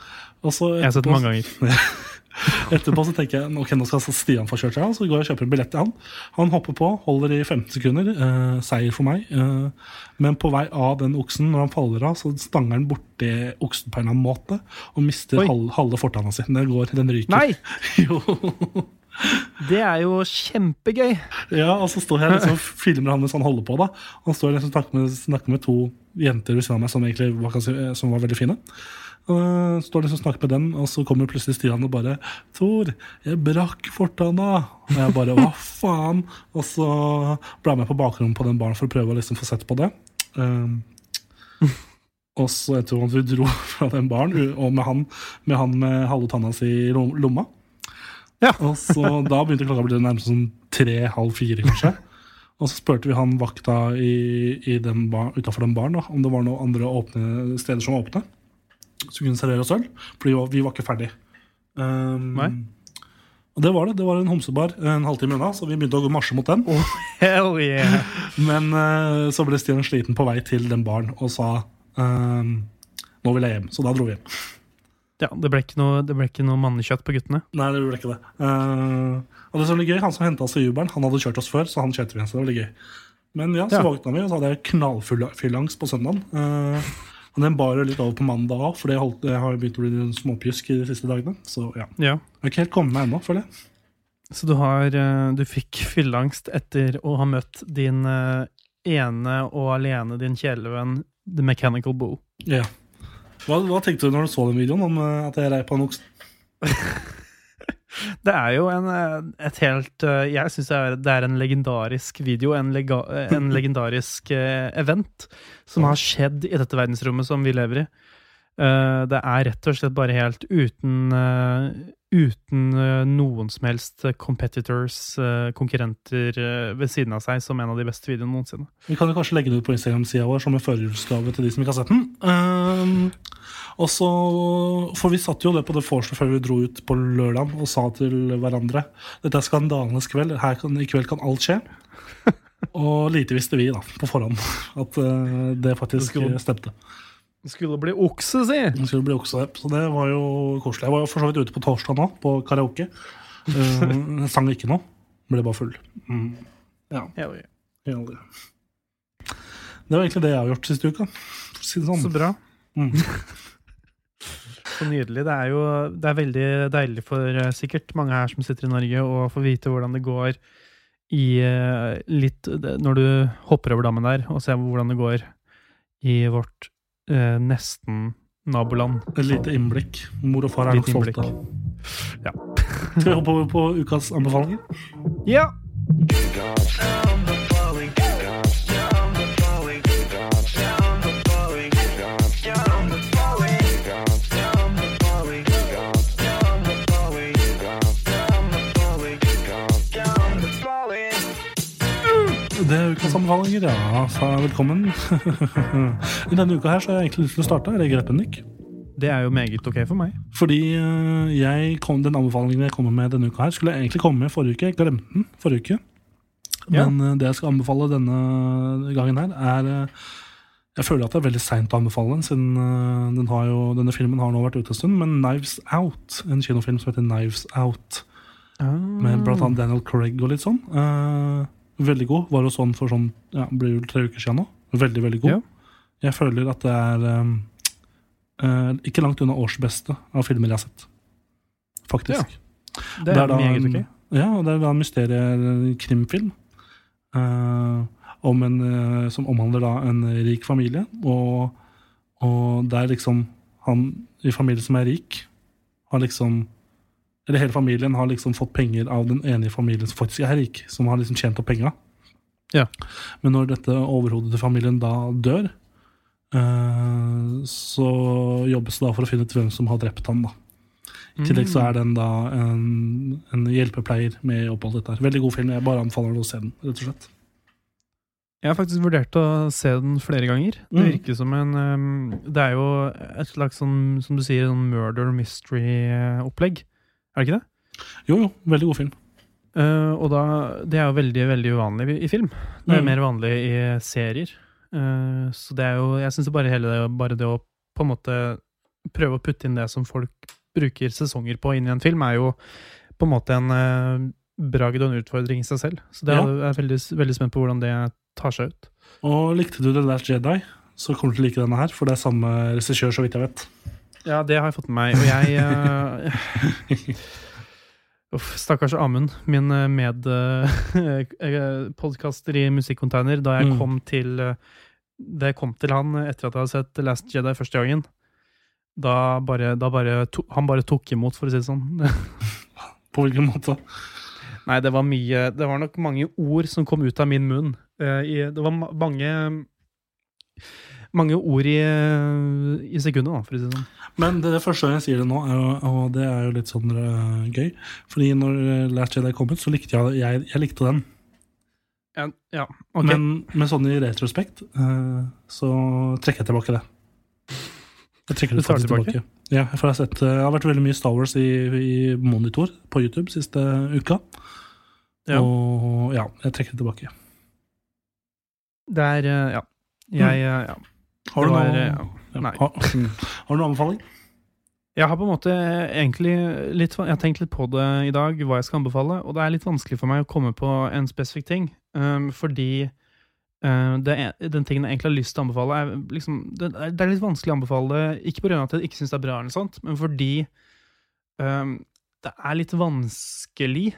Og så Jeg har sett den mange ganger. Etterpå så tenker jeg ok, nå skal Stian få kjørt seg, av, så går jeg og kjøper en billett til han. Han hopper på, holder i 15 sekunder. Eh, seier for meg. Eh, men på vei av den oksen, når han faller av, så stanger han borti oksen på en eller annen måte og mister halve, halve fortanna si. Den går, den ryker. Nei! jo. Det er jo kjempegøy! Ja, og så står jeg liksom og filmer han mens han holder på. da Han står liksom og snakker med, snakker med to jenter ved siden av meg som egentlig var, som var veldig fine. Og står liksom og snakker med dem, og så kommer plutselig Stian og bare 'Tor, jeg brakk fortanna!' Og jeg bare 'hva faen?' Og så ble jeg med på bakrommet på den baren for å prøve å liksom få sett på det. Uh, og så etter at vi dro fra den baren, og med han med, han med halve tanna si i lomma Ja. Og så Da begynte klokka å bli nærmest sånn tre-halv fire, kanskje. Og så spurte vi han vakta i, i den bar, utenfor den baren da, om det var noen andre åpne steder som var åpne. Som kunne servere oss øl. For vi var, ikke ferdig. Um, Nei. Og det var det. Det var en homsebar en halvtime unna, så vi begynte å gå marsje mot den. Hell yeah! Men uh, så ble Stian sliten på vei til den baren og sa um, nå vil jeg hjem. Så da dro vi hjem. Ja, det ble ikke noe, det ble ikke noe mannekjøtt på guttene. Nei, det ble ikke det. Uh, og det som litt gøy, Han som henta oss i Uberen, han hadde kjørt oss før, så han kjørte vi igjen. så det litt gøy. Men ja, så Ja. våkna vi, og så hadde jeg knallfyllangst på søndagen. Eh, og den bar litt over på mandag òg, for det holdt, jeg har begynt å bli småpjusk i de siste dagene. Så ja. Ja. Jeg har ikke helt kommet meg ennå, føler jeg. Så du har eh, Du fikk fylleangst etter å ha møtt din eh, ene og alene din kjælevenn The Mechanical Boo? Ja. Hva, hva tenkte du når du så den videoen om eh, at jeg rei på en okse? Det er jo en, eh, et helt eh, Jeg syns det, er- en legendarisk video, en, lega, en legendarisk eh, event som har skjedd i dette verdensrommet som vi lever i. Eh, Det er rett og slett bare helt uten eh, Uten eh, noen som helst competitors, konkurrenter, ved siden av seg, som en av de beste videoene noensinne. Vi kan jo kanskje legge det ut på Instagram-sida vår som en førjulsgave til de som ikke har sett den. Um, og så, For vi satt jo det på det vorset før vi dro ut på lørdag og sa til hverandre dette er skandalenes kveld, her kan, i kveld kan alt skje. Og lite visste vi da, på forhånd at det faktisk stemte. Skulle bli okse, si! Jeg skulle bli okse. Så det var jo koselig. Jeg var jo for så vidt ute på torsdag nå, på karaoke. Uh, sang ikke noe. Ble bare full. Mm. Ja. Hell yeah. Det. Var egentlig det jeg har gjort siste uka. Si det Så sånn. bra. Mm. Så nydelig. Det er jo det er veldig deilig for eh, sikkert mange her som sitter i Norge, å få vite hvordan det går i eh, litt Når du hopper over dammen der, og ser hvordan det går i vårt eh, nesten naboland. Et lite innblikk. Mor og far er nok stolte. Ja. Skal vi hoppe over på ukas anbefalinger? Ja! Det er anbefalinger, ja. Så velkommen. I denne uka her så har jeg egentlig lyst til å starte. Er det greit, Bendik? Det er jo meget ok for meg. Fordi øh, jeg kom, den anbefalingen jeg kommer med denne uka her, skulle jeg egentlig komme med forrige uke. Jeg glemte den forrige uke. Ja. Men øh, det jeg skal anbefale denne gangen her, er øh, Jeg føler at det er veldig seint å anbefale den, siden den har jo, denne filmen har nå vært ute en stund. Men Knives Out, en kinofilm som heter Knives Out, med blant annet Daniel Craig og litt sånn. øh, veldig god. Var jo sånn for sånn ja, blir vel tre uker siden nå. Veldig, veldig god. Ja. Jeg føler at det er um, uh, ikke langt unna årsbeste av filmer jeg har sett. Faktisk. Det er, da meget en- ok. Ja, og det er da en mysteriekrimfilm. Uh, om en, uh, som omhandler da en rik familie. Og, og der liksom han i familien som er rik, har liksom Eller hele familien har liksom fått penger av den ene i familien som faktisk er rik, som har liksom tjent opp penga. Ja. Men når dette overhodet til familien da dør, eh, så jobbes det da for å finne ut hvem som har drept han. da. I tillegg så er den da en, en hjelpepleier med i opphold dette her. Veldig god film. Jeg bare anbefaler deg å se den, rett og slett. Jeg har faktisk vurdert å se den flere ganger. Det Mm. virker som en um, Det er jo et slags sånn, som du sier, sånn murder mystery-opplegg. Er det ikke det? Jo, jo, veldig god film. Uh, og da, Det er jo veldig veldig uvanlig i, i film. Det er Mm. mer vanlig i serier. Uh, så det er jo Jeg syns bare hele det, bare det å på en måte prøve å putte inn det som folk bruker sesonger på inn i en film, er jo på en måte en uh, bragd og en utfordring i seg selv. Så det Ja. er jeg veldig, veldig spent på hvordan det tar seg ut. Og likte du The Last Jedi, så kommer du til å like denne her, for det er samme regissør, så vidt jeg vet. Ja, det har jeg fått med meg. Og jeg uh, Uff, stakkars Amund, min uh, medpodkaster i Musikkonteiner. Da jeg Mm. kom til det jeg kom til han etter at jeg hadde sett Last Jedi første gangen, da bare, da bare to, Han bare tok imot, for å si det sånn. På hvilken måte? Nei, det var mye Det var nok mange ord som kom ut av min munn. Eh, i, det var ma mange mange ord i, i sekundet, da, for å si det sånn. Men det, det første jeg sier det nå, er og det er jo litt sånn uh, gøy Fordi når øh, Last Jedi kom ut, så likte jeg, jeg, jeg likte den. Ja, ja ok. Men, med sånn i retrospekt uh, så trekker jeg tilbake det. Jeg trekker det faktisk tilbake? tilbake. Ja, for jeg har sett jeg har vært veldig mye Star Wars i, i monitor på YouTube siste uka. Ja. Og ja, jeg trekker det tilbake. Det er eh, Ja. Jeg mm. ja. Har du noen, eh, ja. Har, du noen anbefaling? Jeg har på en måte egentlig litt Jeg har tenkt litt på det i dag, hva jeg skal anbefale, og det er litt vanskelig for meg å komme på en spesifikk ting, um, fordi uh, det den tingen jeg egentlig har lyst til å anbefale, er liksom Det det er litt vanskelig å anbefale, ikke pga. at jeg ikke syns det er bra, eller sånt, men fordi um, det er litt vanskelig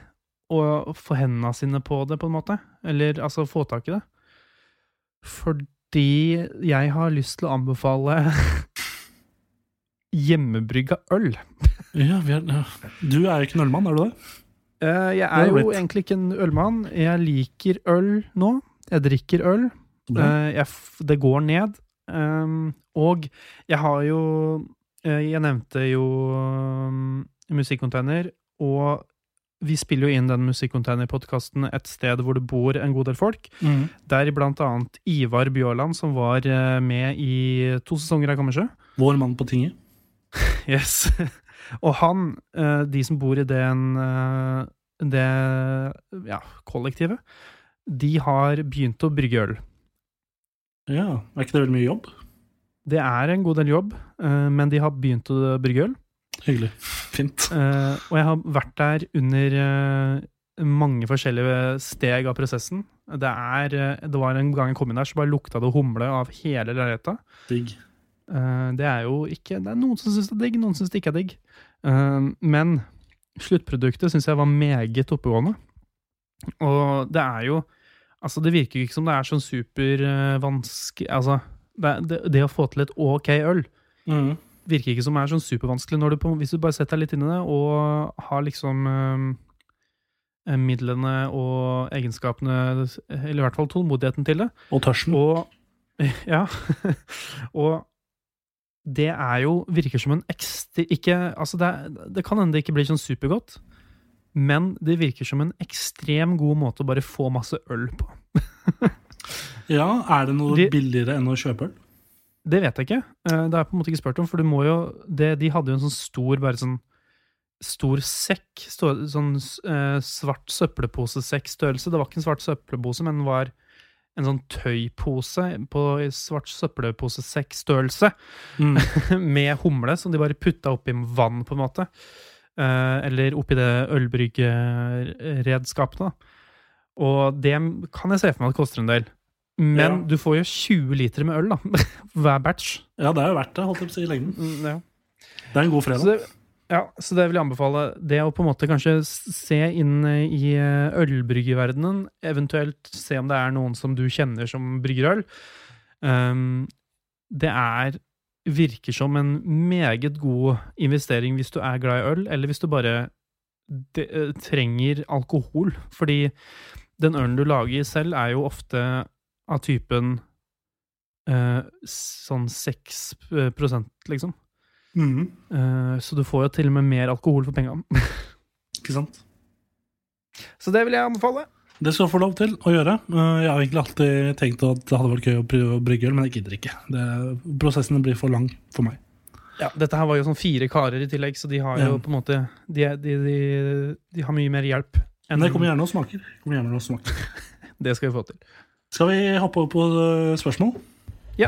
å få hendene sine på det, på en måte. Eller altså få tak i det. Fordi jeg har lyst til å anbefale hjemmebrygga øl. Ja, er, ja. Du er ikke en ølmann, er du det? Uh, jeg er jo egentlig ikke en ølmann. Jeg liker øl nå. Jeg drikker øl. Eh, jeg, det går ned. Um, og jeg har jo eh, Jeg nevnte jo um, Musikkcontainer. og vi spiller jo inn den Musikkonteiner-podkasten et sted hvor det bor en god del folk. Mm. Der blant annet Ivar Bjørland, som var eh, med i to sesonger av Kammersjø. Vår mann på tinget. Yes. Og han, eh, de som bor i den, eh, det ja, kollektivet, de har begynt å brygge øl. Ja, Er ikke det veldig mye jobb? Det er en god del jobb, men de har begynt å brygge øl. Hyggelig. Fint. Uh, og jeg har vært der under uh, mange forskjellige steg av prosessen. Det, er, uh, det var en gang jeg kom inn der, så bare lukta det humle av hele leiligheta. Digg. Det er jo ikke Det er noen som syns det er digg, noen syns det ikke er digg. Men sluttproduktet syns jeg var meget oppegående. Og det er jo Altså, det virker jo ikke som det er sånn supervanskelig Altså, det, det, det å få til et ok øl, Mhm. Virker ikke som er sånn supervanskelig når du på, hvis du bare setter deg litt inn i det og har liksom eh, midlene og egenskapene, eller i hvert fall tålmodigheten til det. Og tørsten. Og Ja. og det er jo Virker som en ekstra Ikke Altså, det, er, det kan hende det ikke blir sånn supergodt, men det virker som en ekstrem god måte å bare få masse øl på. Ja, er det noe De- billigere enn å kjøpe øl? Det vet jeg ikke. Eh, Det har jeg på en måte ikke spurt om, for du må jo det, De hadde jo en sånn stor bare sånn Stor sekk. Stor, sånn eh, svart søppelposesekk-størrelse. Det var ikke en svart søppelpose, men det var en sånn tøypose på svart søppelposesekk-størrelse. Mm. med humle som de bare putta oppi vann, på en måte. Eh, eller oppi det ølbryggeredskapet. da. Og det kan jeg se for meg at koster en del. Men Ja. du får jo 20 liter med øl, da. Hver batch. Ja, det er jo verdt det, holdt jeg på å si, i lengden. Mm, ja. Det er en god Så fredag. det, ja, så det vil jeg anbefale. Det å på en måte kanskje se inn i ølbryggerverdenen, ølbryggeverdenen, eventuelt se om det er noen som du kjenner som brygger øl. Um, det er virker som en meget god investering hvis du er glad i øl, eller hvis du bare de, eh, trenger alkohol. Fordi den ølen du lager selv, er jo ofte av typen eh, sånn 6 prosent, liksom. Mhm. Eh, så du får jo til og med mer alkohol for penga. Ikke sant? Så det vil jeg anbefale. Det skal du få lov til å gjøre. Eh, Jeg har egentlig alltid tenkt at det hadde vært gøy å prøve å brygge øl, men jeg gidder ikke. Det, prosessen blir for lang for meg. Ja, dette her var jo sånn fire karer i tillegg, så de har jo Ja. på en måte De, de, de, de har mye mer hjelp. Men det kommer gjerne og smaker. Kommer gjerne og smaker. Det skal vi få til. Skal vi hoppe over på eh, spørsmål? Ja.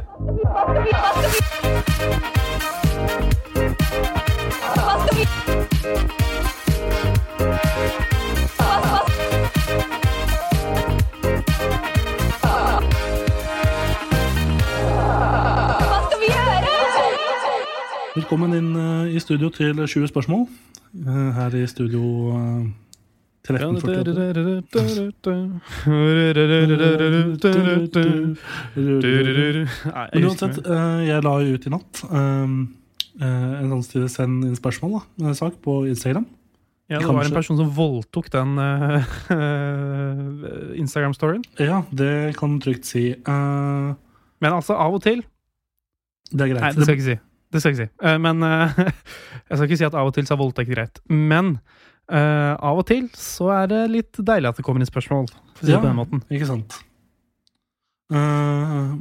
Velkommen inn eh, i studio til 20 spørsmål. Eh, Her i studio 1348. Men uansett, eh, jeg la jo ut i natt eh, eh, en stil send inn spørsmål, da, en sak på Instagram. Ja, det var en person som voldtok den uh, Instagram-storyen. Ja, det kan du trygt si. Uh, Men altså, av og til det er greit. Nei, det skal jeg ikke si. Det skal jeg ikke si. Eh, men eh, jeg skal ikke si at av og til så er voldtekt greit. Men eh, av og til så er det litt deilig at det kommer inn spørsmål. For å si Ja. det på den måten. Ikke sant. Uh,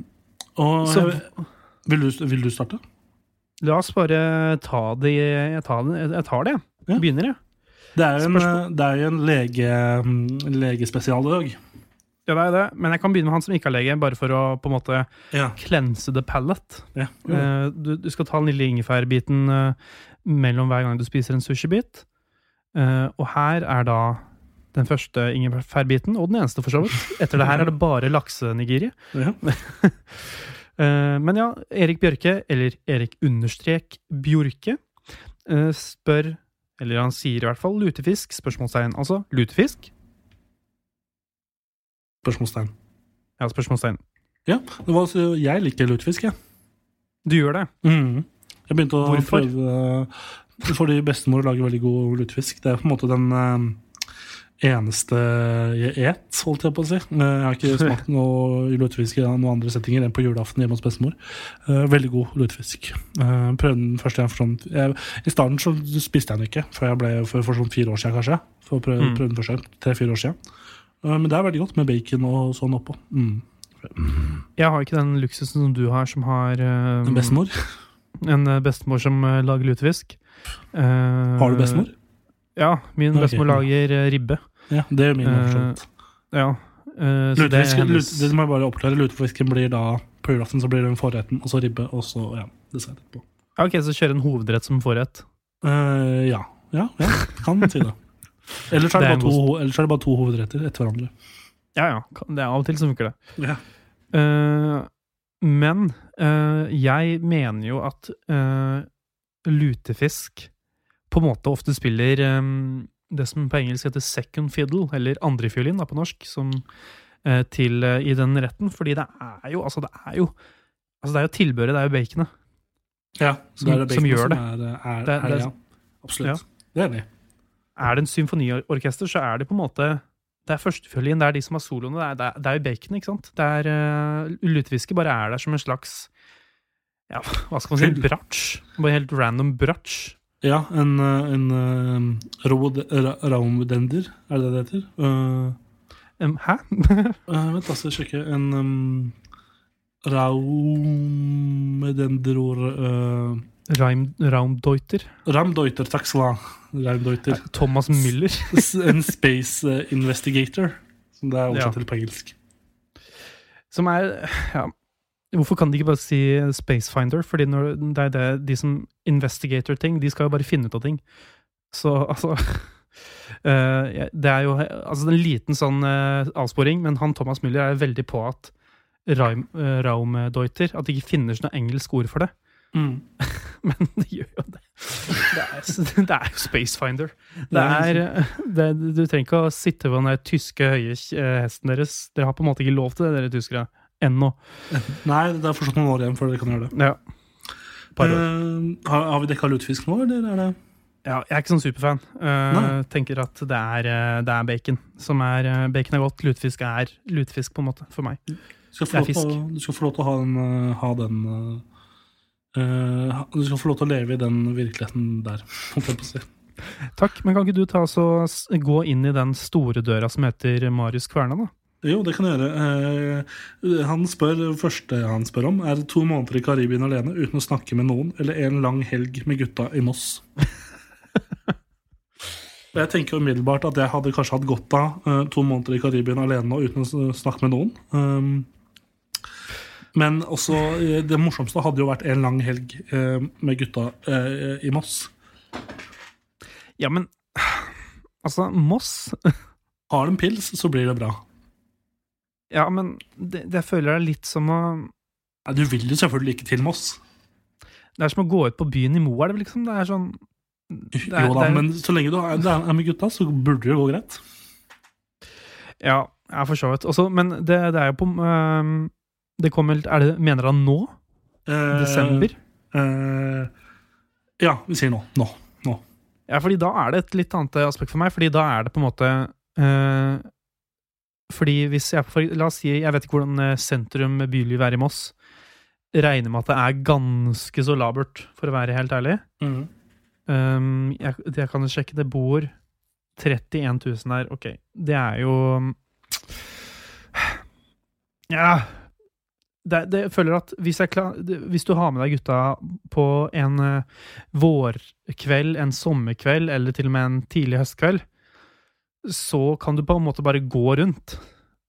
og Så- vil, du, vil du starte? La oss bare ta det Jeg tar det, jeg tar det, jeg. Ja. Begynner, jeg. Det er jo en, det er en lege, mm, legespesial i dag. Ja, det er det. Men jeg kan begynne med han som ikke er lege, bare for å på en måte Ja. cleanse the palate. ja. uh, du, du skal ta den lille ingefærbiten eh, mellom hver gang du spiser en sushibit. Eh, og her er da den første ingefærbiten, og den eneste, for så vidt. Etter det her er det bare laksenigiri. ja. Eh, men ja, Erik Bjørke, eller Erik understrek Bjorke, eh, spør Eller han sier i hvert fall lutefisk, spørsmålstegn. Altså lutefisk. Spørsmålstegn. Ja, spørsmålstegn. Ja, det var, altså, jeg liker lutefisk, jeg. Du gjør det? Mm. Jeg begynte å Hvorfor? prøve Fordi bestemor lager veldig god lutefisk. Det er på en måte den eh, eneste jeg et, holdt jeg på å si. Eh, Jeg har ikke smakt noe lutefisk i noen andre settinger enn på julaften hjemme hos bestemor. Eh, Veldig god lutefisk. Eh, Prøvde den første gang for sånn jeg, I starten så spiste jeg den ikke, før jeg ble for, for sånn fire år siden, kanskje. For å prøve, Mm. prøve den første gang. Tre-fire år siden. Eh, Men det er veldig godt med bacon og sånn oppå. Mm. Jeg har ikke den luksusen som du har, som har eh, En bestemor. en bestemor som lager lutefisk. Eh, Har du bestemor? Ja, min okay. bestemor lager eh, ribbe. Ja, det er min Eh. Ja. eh, så det det må jeg bare oppklare. Lutefisken blir da på julaften så blir det en forretten, og så ribbe, og så ja, dessert etterpå. Ja, Ok, så kjøre en hovedrett som forrett. Uh, ja. ja, ja, kan si det. Ellers er Det det, er det bare to hovedretter etter hverandre. Ja, ja. Det er av og til som funker det. Ja. Uh, men uh, jeg mener jo at eh, lutefisk på en måte ofte spiller um, det som på engelsk heter second fiddle, eller andrefiolin på norsk, som, uh, til, uh, i den retten. Fordi det er jo Altså, det er jo Altså, det er jo tilbøret, det er jo baconet. Ja, Som- det det som gjør det. Er, er, Det- er, ja. Absolutt. Det er enig. Er det en symfoniorkester, så er det på en måte Det er førstefiolin, det er de som har soloene. Er, det er, det er jo baconet, ikke sant? Det er uh, Lutefiske bare er der som en slags Ja, hva skal man si? Fyll. Bratsj. Bare helt random bratsj. Ja, en, eh, en uh, raumdender, er det det heter? Uh, Um, hæ? uh, vent, jeg sjekke. En um, raumdendror uh, Raim, Raumdeuter. Ramdeuter, takk skal du ha. Raumdeuter. Thomas Müller. en space investigator, som det er oversatt Ja. til på engelsk. Som er Ja. Hvorfor kan de ikke bare si Spacefinder? Fordi når, det er det, de som investigator ting, de skal jo bare finne ut av ting. Så altså eh, Det er jo altså en liten sånn eh, avsporing, men han Thomas Müller er veldig på at Raum, uh, Raumdeuter At de ikke finnes noe engelsk ord for det. Mm. Men de gjør jo det. Det er, det er jo Spacefinder. Det Det er eh, det, du trenger ikke å sitte på den der tyske høye eh, hesten deres. Dere har på en måte ikke lov til det, dere tyskere. Ennå. Nei, det er fortsatt noen år igjen før dere kan gjøre det. Ja. Par år. Uh, har, har vi dekka lutefisk nå, eller er det Ja, jeg er ikke sånn superfan. Uh, tenker at det er, eh, det er bacon som er Bacon er godt, lutefisk er lutefisk, på en måte, for meg. Du skal få, Det er til, å- du skal få lov til å ha den, ha den uh, Du skal få lov til å leve i den virkeligheten der. Takk, men kan ikke du ta så, gå inn i den store døra som heter Marius Kverna, da? Jo, det kan jeg gjøre. Eh, han spør, det første han spør om, er to måneder i Karibien alene uten å snakke med noen, eller en lang helg med gutta i Moss. Og Jeg tenker umiddelbart at jeg hadde kanskje hatt godt av eh, to måneder i Karibien alene nå uten å snakke med noen. Um, men også eh, det morsomste hadde jo vært en lang helg eh, med gutta eh, i Moss. Ja, men Altså, Moss Har de pils, så blir det bra. Ja, men det, det føler jeg er litt som å Nei, Du vil jo selvfølgelig ikke til Moss. Det er som å gå ut på byen i Moelv, liksom? Det er sånn det er, jo da, er, men så lenge du er, er med gutta, så burde det gå greit. Ja, ja, for så vidt. Også, men det, det er jo på øhm, Det kommer er det, Mener han nå? Eh, Desember? eh, ja, vi sier nå. Nå. nå. Ja, fordi da er det et litt annet aspekt for meg, fordi da er det på en måte øh, Fordi hvis jeg for, La oss si, jeg vet ikke hvordan øh, sentrum byliv er i Moss. Regner med at det er ganske så labert, for å være helt ærlig. Mm. Um, jeg, jeg kan sjekke, det bor 31 000 her. Ok, det er jo Ja det, det, jeg føler at hvis, jeg klar, hvis du har med deg gutta på en eh, vårkveld, en sommerkveld, eller til og med en tidlig høstkveld, så kan du på en måte bare gå rundt.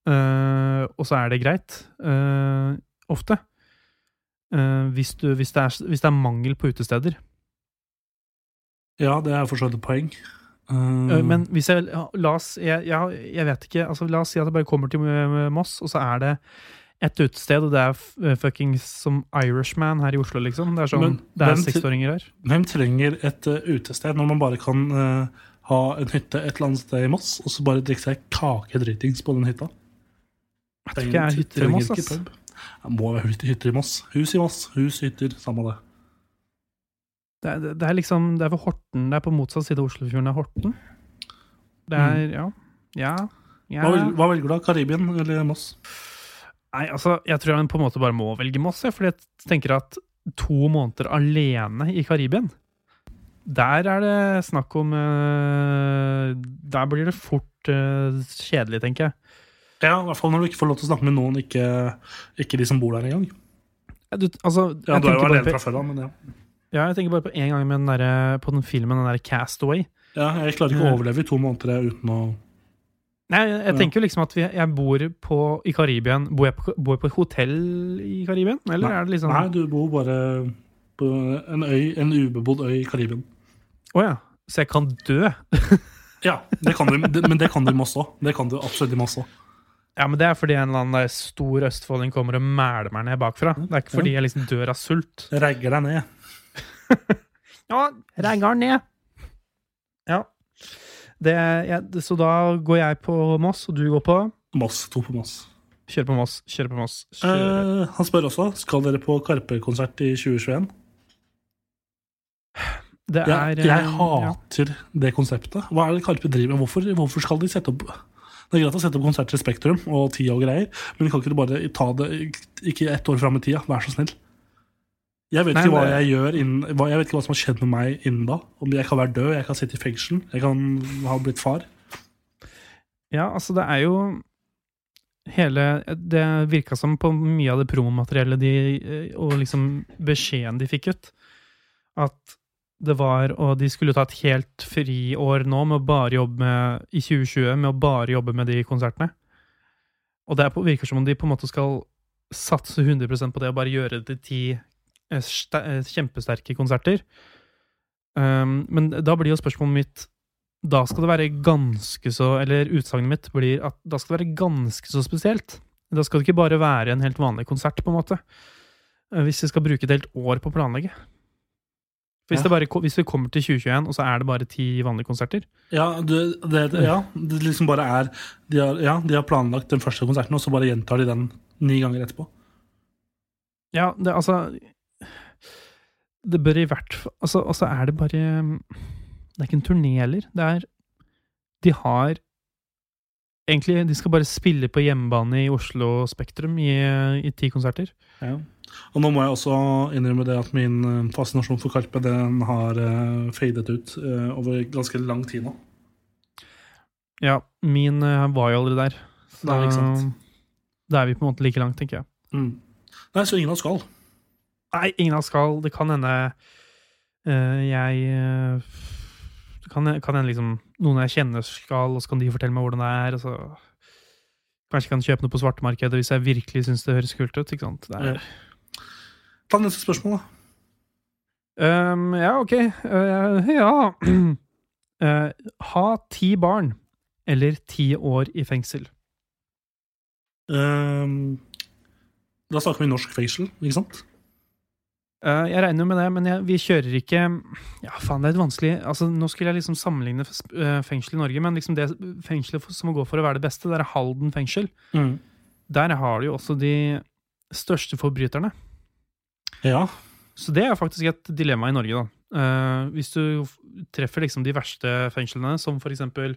uh, og så er det greit. Uh, ofte. Uh, hvis, du, hvis, det er, hvis det er mangel på utesteder. Ja, det er for så vidt et poeng. Men hvis jeg La oss jeg, jeg, jeg vet ikke. Altså, la oss si at det bare kommer til Moss, og så er det et utested, og det er fuckings som Irishman her i Oslo, liksom. Det er sånn Men Det er seksåringer her. Hvem trenger et uh, utested når man bare kan eh, ha en hytte et eller annet sted i Moss, og så bare drikke seg kakedritings på den hytta? Jeg tror ikke jeg er hytter i Moss, ass. Det må være hytter- i Moss. Hus i Moss, hus, hytter, samme det. Det er, det er liksom Det er ved Horten. Det er på motsatt side av Oslofjorden er Horten. Det er Ja. Ja. ja. Mm. Hva, vel, hva velger du da? Karibien eller Moss? Nei, altså, jeg tror jeg på en måte bare må velge Moss, jeg, fordi jeg tenker at to måneder alene i Karibien Der er det snakk om eh, Der blir det fort eh, kjedelig, tenker jeg. Ja, i hvert fall når du ikke får lov til å snakke med noen, ikke, ikke de som bor der engang. Ja, Du, altså, Ja, du er jo alene fra før av, men ja. Ja, jeg tenker bare på en gang med den der, på den filmen, den der Castaway. ja. Jeg klarer ikke å overleve i to måneder uten å Nei, jeg, jeg tenker jo liksom at vi, jeg bor på, i Karibien Bor jeg på, bor jeg på et hotell i Karibien? Eller Nei. er det liksom Nei, du bor bare på en øy, en ubebodd øy i Karibien. Å ja. Så jeg kan dø? Ja, det kan du, men det kan du òg. Det kan du absolutt òg. Ja, men det er fordi en eller annen stor østfolding kommer og mæler meg ned bakfra. Det er ikke fordi jeg liksom dør av sult. Regger deg ned. Ja, regger ned. Ja. Det, ja. så da går jeg på Moss, og du går på Moss. To på Moss. Kjør på Moss, kjør på Moss. Kjør. Eh, han spør også skal dere på Karpe-konsert i 2021. Det er Jeg, jeg hater hater det konseptet. Hva er det Karpe driver med? Hvorfor, hvorfor skal de sette opp Det er greit å sette opp konserter i Spektrum og Tida og greier, men kan ikke du bare ta det ikke ett år fram i tida? Vær så snill. Jeg vet Nei, ikke hva jeg gjør innen, hva, Jeg vet ikke hva som har skjedd med meg innen da. Om jeg kan være død, jeg kan sitte i fengsel, jeg kan ha blitt far. Ja, altså det er jo hele Det virka som på mye av det promomateriellet de eh, og liksom beskjeden de fikk ut, at det var Og de skulle ta et helt friår nå med å bare jobbe med i 2020 med å bare jobbe med de konsertene. Og det er virker som om de på en måte skal satse 100 på det og bare gjøre det til ti eh, eh, kjempesterke konserter. Um, men da blir jo spørsmålet mitt da skal det være ganske så Eller utsagnet mitt blir at da skal det være ganske så spesielt. Da skal det ikke bare være en helt vanlig konsert, på en måte. Eh, Hvis vi skal bruke et helt år på å planlegge. Hvis, Ja. det bare, hvis vi kommer til 2021, og så er det bare ti vanlige konserter Ja, det, det, det, ja, det liksom bare er de har, Ja, de har planlagt den første konserten, og så bare gjentar de den ni ganger etterpå. Ja, det altså Det bør i hvert fall Altså, altså er det bare Det er ikke en turné heller. Det er De har Egentlig, de skal bare spille på hjemmebane i Oslo Spektrum i, i ti konserter. Ja. Og nå må jeg også innrømme det at min eh, fascinasjon for Karpe den har uh, fadet ut eh, over ganske lang tid nå. Ja, min eh, var jo aldri der. Så Nei, ikke sant. da er vi på en måte like langt, tenker jeg. Mm. Nei, så ingen av oss skal. Nei, ingen av oss skal. Det kan hende uh, jeg eh, Det kan, kan hende liksom noen jeg kjenner skal, og så kan de fortelle meg hvordan det er. Og så Kanskje jeg kan kjøpe noe på svartemarkedet hvis jeg virkelig syns det høres kult ut. ikke sant? Det er, Ta neste spørsmål, da. Um, ja, ok. Uh, ja uh, Ha ti barn eller ti år i fengsel. Um, da snakker vi norsk fengsel, ikke sant? Uh, jeg regner med det, men jeg, vi kjører ikke Ja, faen, det er litt vanskelig. Altså, nå skulle jeg liksom sammenligne fengsel i Norge, men liksom det fengselet som må gå for å være det beste, det er Halden fengsel. Der har du jo også de største forbryterne. Ja. Så det er faktisk et dilemma i Norge, da. Uh, hvis du treffer liksom de verste fengslene, som for eksempel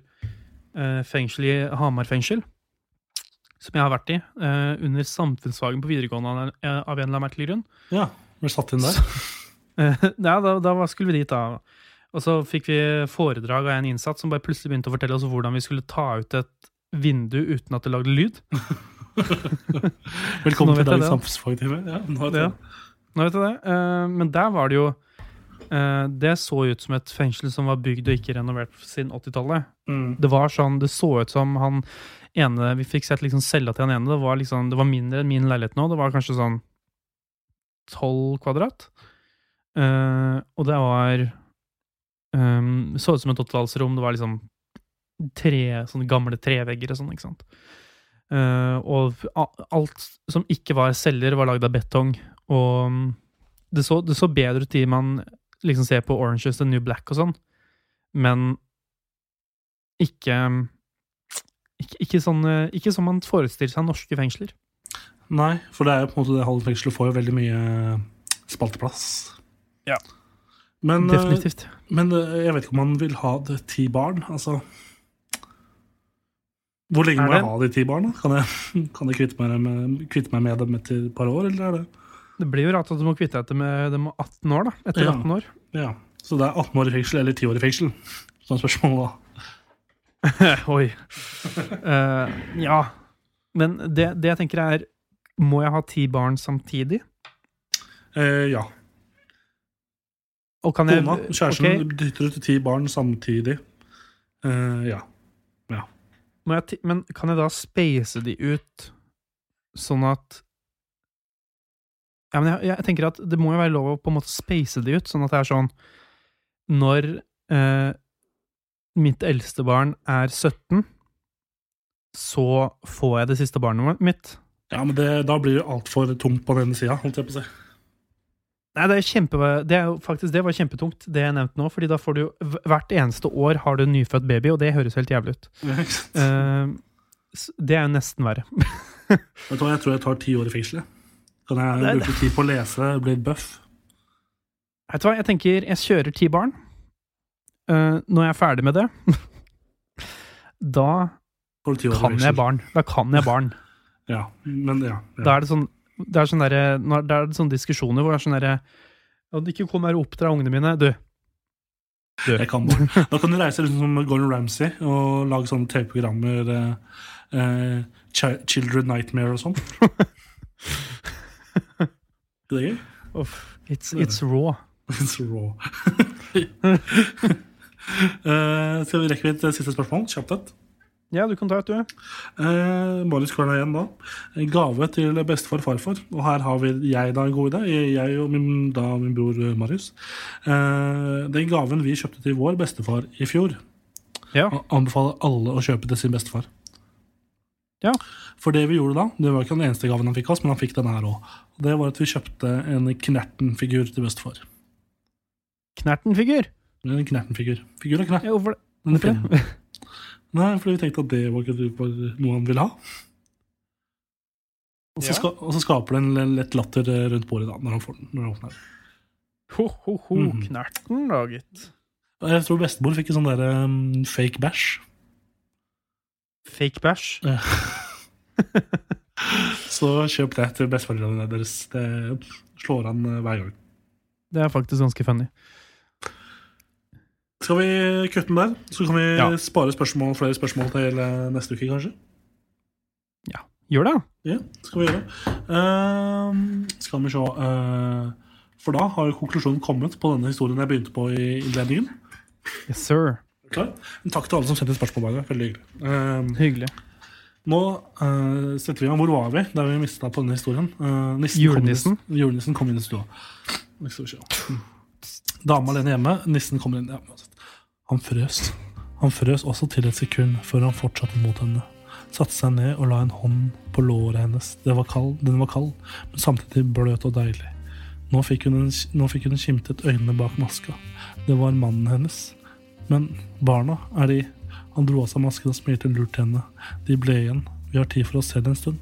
uh, fengsel i Hamar fengsel, som jeg har vært i, uh, under samfunnsfagen på videregående av, en eller annen merkelig grunn, ja. Ble satt inn der. Ja, da, da skulle vi dit, da. Og så fikk vi foredrag av en innsatt som bare plutselig begynte å fortelle oss hvordan vi skulle ta ut et vindu uten at det lagde lyd. Velkommen til dagens samfunnsfagtime. Ja, nå er det. Ja. Nå vet jeg det. Eh, men der var det jo eh, Det så ut som et fengsel som var bygd og ikke renovert siden 80-tallet. Mm. Det var sånn, det så ut som han ene Vi fikk sett liksom cella til han ene. Det var, liksom, det var mindre enn min leilighet nå. Det var kanskje sånn tolv kvadrat. Eh, og det var um, Så ut som et åttitallsrom. Det var liksom tre sånne gamle trevegger og sånn, ikke sant. Uh, og alt som ikke var celler, var lagd av betong. Og um, det så, det så bedre ut i man liksom ser på Orange is the New Black og sånn, men ikke ikke, ikke, sånn, eh, ikke som man forestiller seg norske fengsler. Nei, for det er jo på en måte det halve fengselet får jo veldig mye spalteplass. Ja. Men, eh, Definitivt. men eh, jeg vet ikke om man vil ha det ti barn. Altså Hvor lenge må jeg ha de ti barna? Kan jeg, kan jeg kvitte, meg med, kvitte meg med dem etter et par år, eller er det Det blir jo rart at du må kvitte deg med dem 18 år, da. Etter Ja. 18 år. Ja. Så det er 18 år i fengsel eller 10 år i fengsel? Sånn spørsmål da. Oi. Uh, ja. Men det, det jeg tenker er Må jeg ha ti barn samtidig? Uh, ja. Og kan jeg Kona, kjæresten, okay. dytter ut ti barn samtidig. Uh, ja. jeg Men kan jeg da space de ut sånn at Ja, men jeg, jeg tenker at det må jo være lov å på en måte space det ut, sånn at det er sånn Når eh, mitt eldste barn er 17, så får jeg det siste barnet mitt. ja, men det, da blir det altfor tungt på den sida, holdt jeg på å si. Nei, det er, kjempe, det er faktisk det var kjempetungt, det jeg nevnte nå. fordi da får du Hvert eneste år har du en nyfødt baby, og det høres helt jævlig ut. Ja, uh, det er jo nesten verre. Jeg tror jeg tar ti år i fengsel. Kan jeg Det bruke tid på å lese, bli buff? Vet du hva, jeg tenker jeg kjører ti barn. Uh, når jeg er ferdig med det, da kan jeg barn. Da kan jeg barn. Ja, men ja. ja. Da er det sånn det er sånn der, når- det er det sånne diskusjoner hvor det er sånn derre Ja, ikke kom her og oppdra ungene mine. Du. Du. Jeg kan barn. Da kan du reise liksom som Gordon Ramsay og lage sånne TV-programmer. Eh, eh, Chi- Children Nightmare og sånn. Det. Uff, it's, it's raw. It's raw. uh, skal vi rekke vi et siste spørsmål? Kjapt et. Ja, du kan ta et, du. Uh, Marius Kvarna igjen da. Gave til bestefar og farfar. Og her har vi jeg da en god idé. Jeg og min, da min bror eh, Marius. Uh, den gaven vi kjøpte til vår bestefar i fjor, Ja. anbefaler alle å kjøpe til sin bestefar. Ja. For det vi gjorde da, det var ikke den eneste gaven han fikk oss, men han fikk denne her òg. Det var at vi kjøpte en Knerten-figur til bestefar. Knerten-figur. En Knerten-figur. Figur av knert. Ja, hvorfor det? Hvorfor det? Nei, fordi vi tenkte at det var noe han ville ha. Og så, Ja. ska, og så skaper det en lett latter eh, rundt bordet da, når han får den. Når han åpner. Ho, ho, ho. Mm. Knerten, da, gitt. Jeg tror bestemor fikk en sånn der um, fake bæsj. Fake bæsj. Så kjøp det til besteforeldrene deres. Det slår an eh, hver gang. Det er faktisk ganske funny. Skal vi kutte den der? Så kan vi Ja. spare spørsmål, flere spørsmål til neste uke, kanskje? Ja. Gjør det, da. Ja, skal vi gjøre. Uh, skal vi se uh, For da har konklusjonen kommet på denne historien jeg begynte på i innledningen. Yes, sir. Klar? Men takk til alle som sendte spørsmål. Bare. Veldig hyggelig. Ehm, Hyggelig. nå uh, setter vi igjen, gang. Hvor var vi der vi mista på denne historien? Uh, nissen Julenissen. Kom julenissen kom inn i stua. Dama alene hjemme. Nissen kommer inn. Ja, han frøs. Han frøs også til et sekund før han fortsatte mot henne. Satte seg ned og la en hånd på låret hennes. Det var kald, den var kald, men samtidig bløt og deilig. Nå fikk hun, en, nå fikk hun skimtet øynene bak maska. Det var mannen hennes. Men barna, er de Han dro av seg masken og smilte lurt til henne. De ble igjen. Vi har tid for oss selv en stund.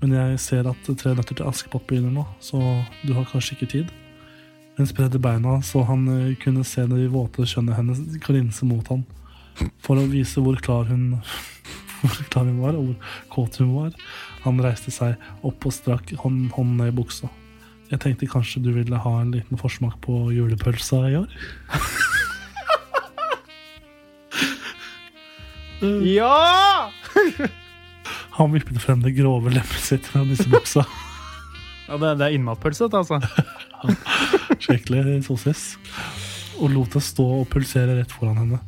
Men jeg ser at Tre nøtter til Askepott begynner nå, så du har kanskje ikke tid? Hun spredde beina så han eh, kunne se det våte kjønnet hennes glinse mot han. For å vise hvor klar hun hvor klar hun var, og hvor kåt hun var. Han reiste seg opp og strakk hånden ned i buksa. Jeg tenkte kanskje du ville ha en liten forsmak på julepølsa i år? Ja! Han vippet frem det grove lemmet sitt fra nissebuksa. ja det, det er innmatpølse, dette, altså. Skikkelig sosis. Og lot det stå og pulsere rett foran henne.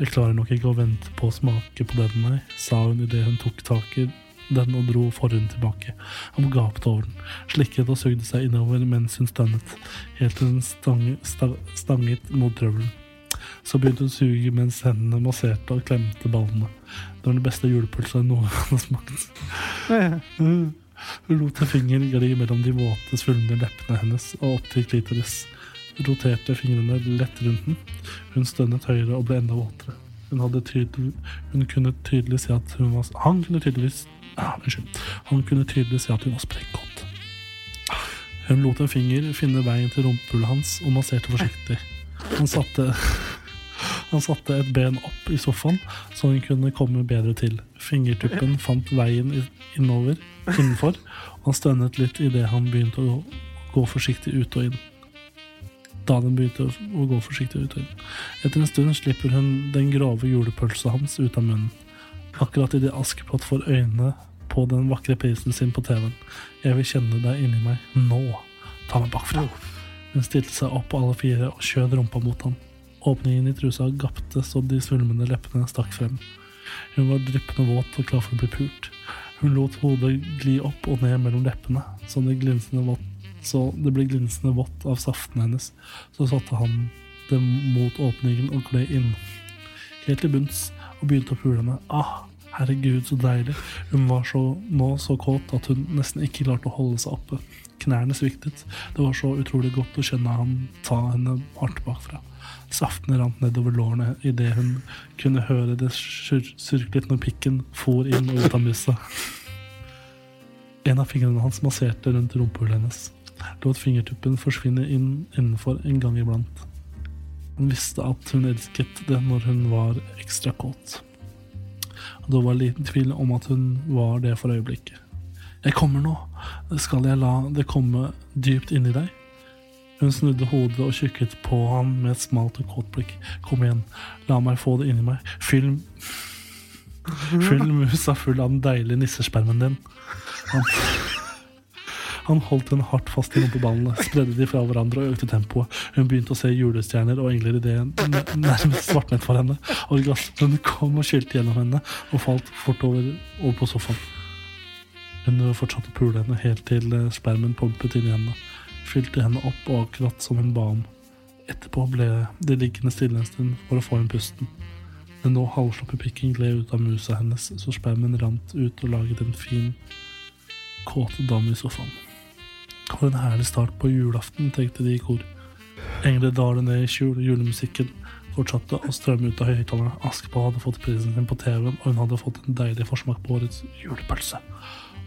Jeg klarer nok ikke å vente på å smake på den, nei, sa hun idet hun tok tak i den og dro forhuden tilbake. Han gapte over den, slikket og sugde seg innover mens hun stønnet, helt til hun stang, sta- stanget mot drøvelen. Så begynte hun å suge mens hendene masserte og klemte ballene. Det var den beste julepølsa jeg noen gang har smakt. Hun lot en finger gli mellom de våte, svulmende leppene hennes og opp til klitoris. Roterte fingrene lett rundt den. Hun stønnet høyere og ble enda våtere. Hun, tydelig, hun kunne tydelig se at hun var Han kunne tydeligvis ah, Unnskyld. Han kunne tydelig se at hun var sprengkåt. Hun lot en finger finne veien til rumpehullet hans og masserte forsiktig. Han satte han satte et ben opp i sofaen, så hun kunne komme bedre til. Fingertuppen fant veien innover, innenfor, og han stønnet litt idet han begynte å gå forsiktig ut og inn. Da den begynte å- gå forsiktig ut og inn. Etter en stund slipper hun den grove julepølsa hans ut av munnen. Akkurat idet Askepott får øynene på den vakre prisen sin på TV-en. Jeg vil kjenne deg inni meg. Nå. Ta meg bakfra. Hun stilte seg opp på alle fire og skjøt rumpa mot ham. Åpningen i trusa gapte så de svulmende leppene stakk frem. Hun var dryppende våt og klar for å bli pult. Hun lot hodet gli opp og ned mellom leppene, så det, vått, så det ble glinsende vått av saften hennes. Så satte han dem mot åpningen og kløy inn. Helt til bunns, og begynte å pule henne. Ah, herregud, så deilig. Hun var så, nå så kåt at hun nesten ikke klarte å holde seg oppe. Knærne sviktet. Det var så utrolig godt å kjenne han ta henne hardt bakfra. Saftene rant nedover lårene idet hun kunne høre det sur- surklet når pikken for inn og ut av musa. En av fingrene hans masserte rundt rumpehullet hennes. Lot fingertuppen forsvinne inn innenfor en gang iblant. Hun visste at hun elsket det når hun var ekstra kåt. Og det var liten tvil om at hun var det for øyeblikket. Jeg kommer nå. Skal jeg la det komme dypt inni deg? Hun snudde hodet og kikket på han med et smalt og kåt blikk. Kom igjen, la meg få det inni meg. Fyll Fyll musa full av den deilige nissespermen din. Han, han holdt henne hardt fast i rumpeballene, spredde de fra hverandre og økte tempoet. Hun begynte å se julestjerner og engler i det nærmest svartnet for henne. Orgasmen kom og skylte gjennom henne og falt fort over, over på sofaen. Hun fortsatte å pule henne helt til eh, spermen pumpet inn i henne. Fylte henne opp og akkurat som hun ba om. Etterpå ble det liggende stille en stund for å få inn pusten. Den nå halvslappe pikken gled ut av musa hennes, så spermen rant ut og laget en fin, kåt dam i sofaen. For en herlig start på julaften, tenkte de i kor. Engler daler ned i skjul, julemusikken fortsatte å strømme ut av høyttalerne. Askepott hadde fått prisen sin på TV-en, og hun hadde fått en deilig forsmak på årets julepølse.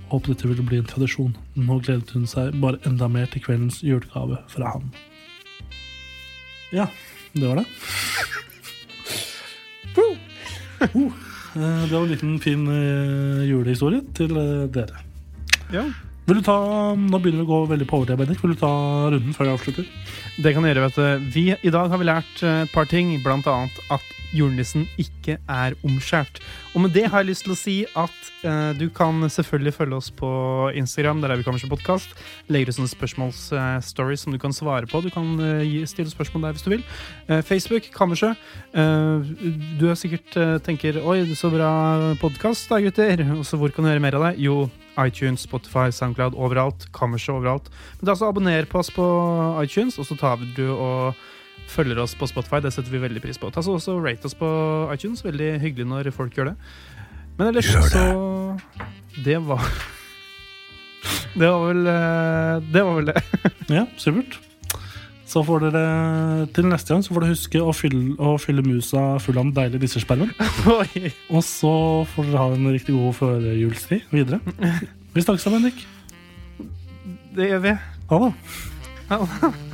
Håpet dette ville bli en tradisjon. Nå gledet hun seg bare enda mer til kveldens julegave fra han. Ja, det var det. Uh, eh, det var en liten fin eh, julehistorie til eh, dere. Ja. Vil du ta, Nå begynner vi å gå veldig på overtid, Bendik. Vil du ta runden før jeg avslutter? Det kan jeg gjøre, vet du. Vi, I dag har vi lært eh, et par ting, blant annet at julenissen ikke er omskjært. Og med det har jeg lyst til å si at eh, du kan selvfølgelig følge oss på Instagram, der er vi Kammerset Podkast. Legger ut sånne spørsmålsstories som du kan svare på. Du kan eh, stille spørsmål der hvis du vil. Eh, Facebook, Kammersø. Eh, du er sikkert eh, tenker Oi, så bra podkast da, gutter. Og så hvor kan du høre mer av det? Jo, iTunes, Spotify, Soundcloud, overalt. Kammerset overalt. Men da så abonner på oss på iTunes, og så tar du og følger oss på Spotify. Det setter vi veldig pris på. Ta så også Rate oss på iTunes. Veldig hyggelig når folk gjør det. Men ellers så Det var Det var vel eh, Det var vel det. Ja, supert. Så får dere til neste gang så får dere huske å fylle, å fylle musa full av den deilige nissespermen. Og så får dere ha en riktig god førjulstid videre. Vi snakkes da, Bendik. Det gjør vi. Ha det. Ha det.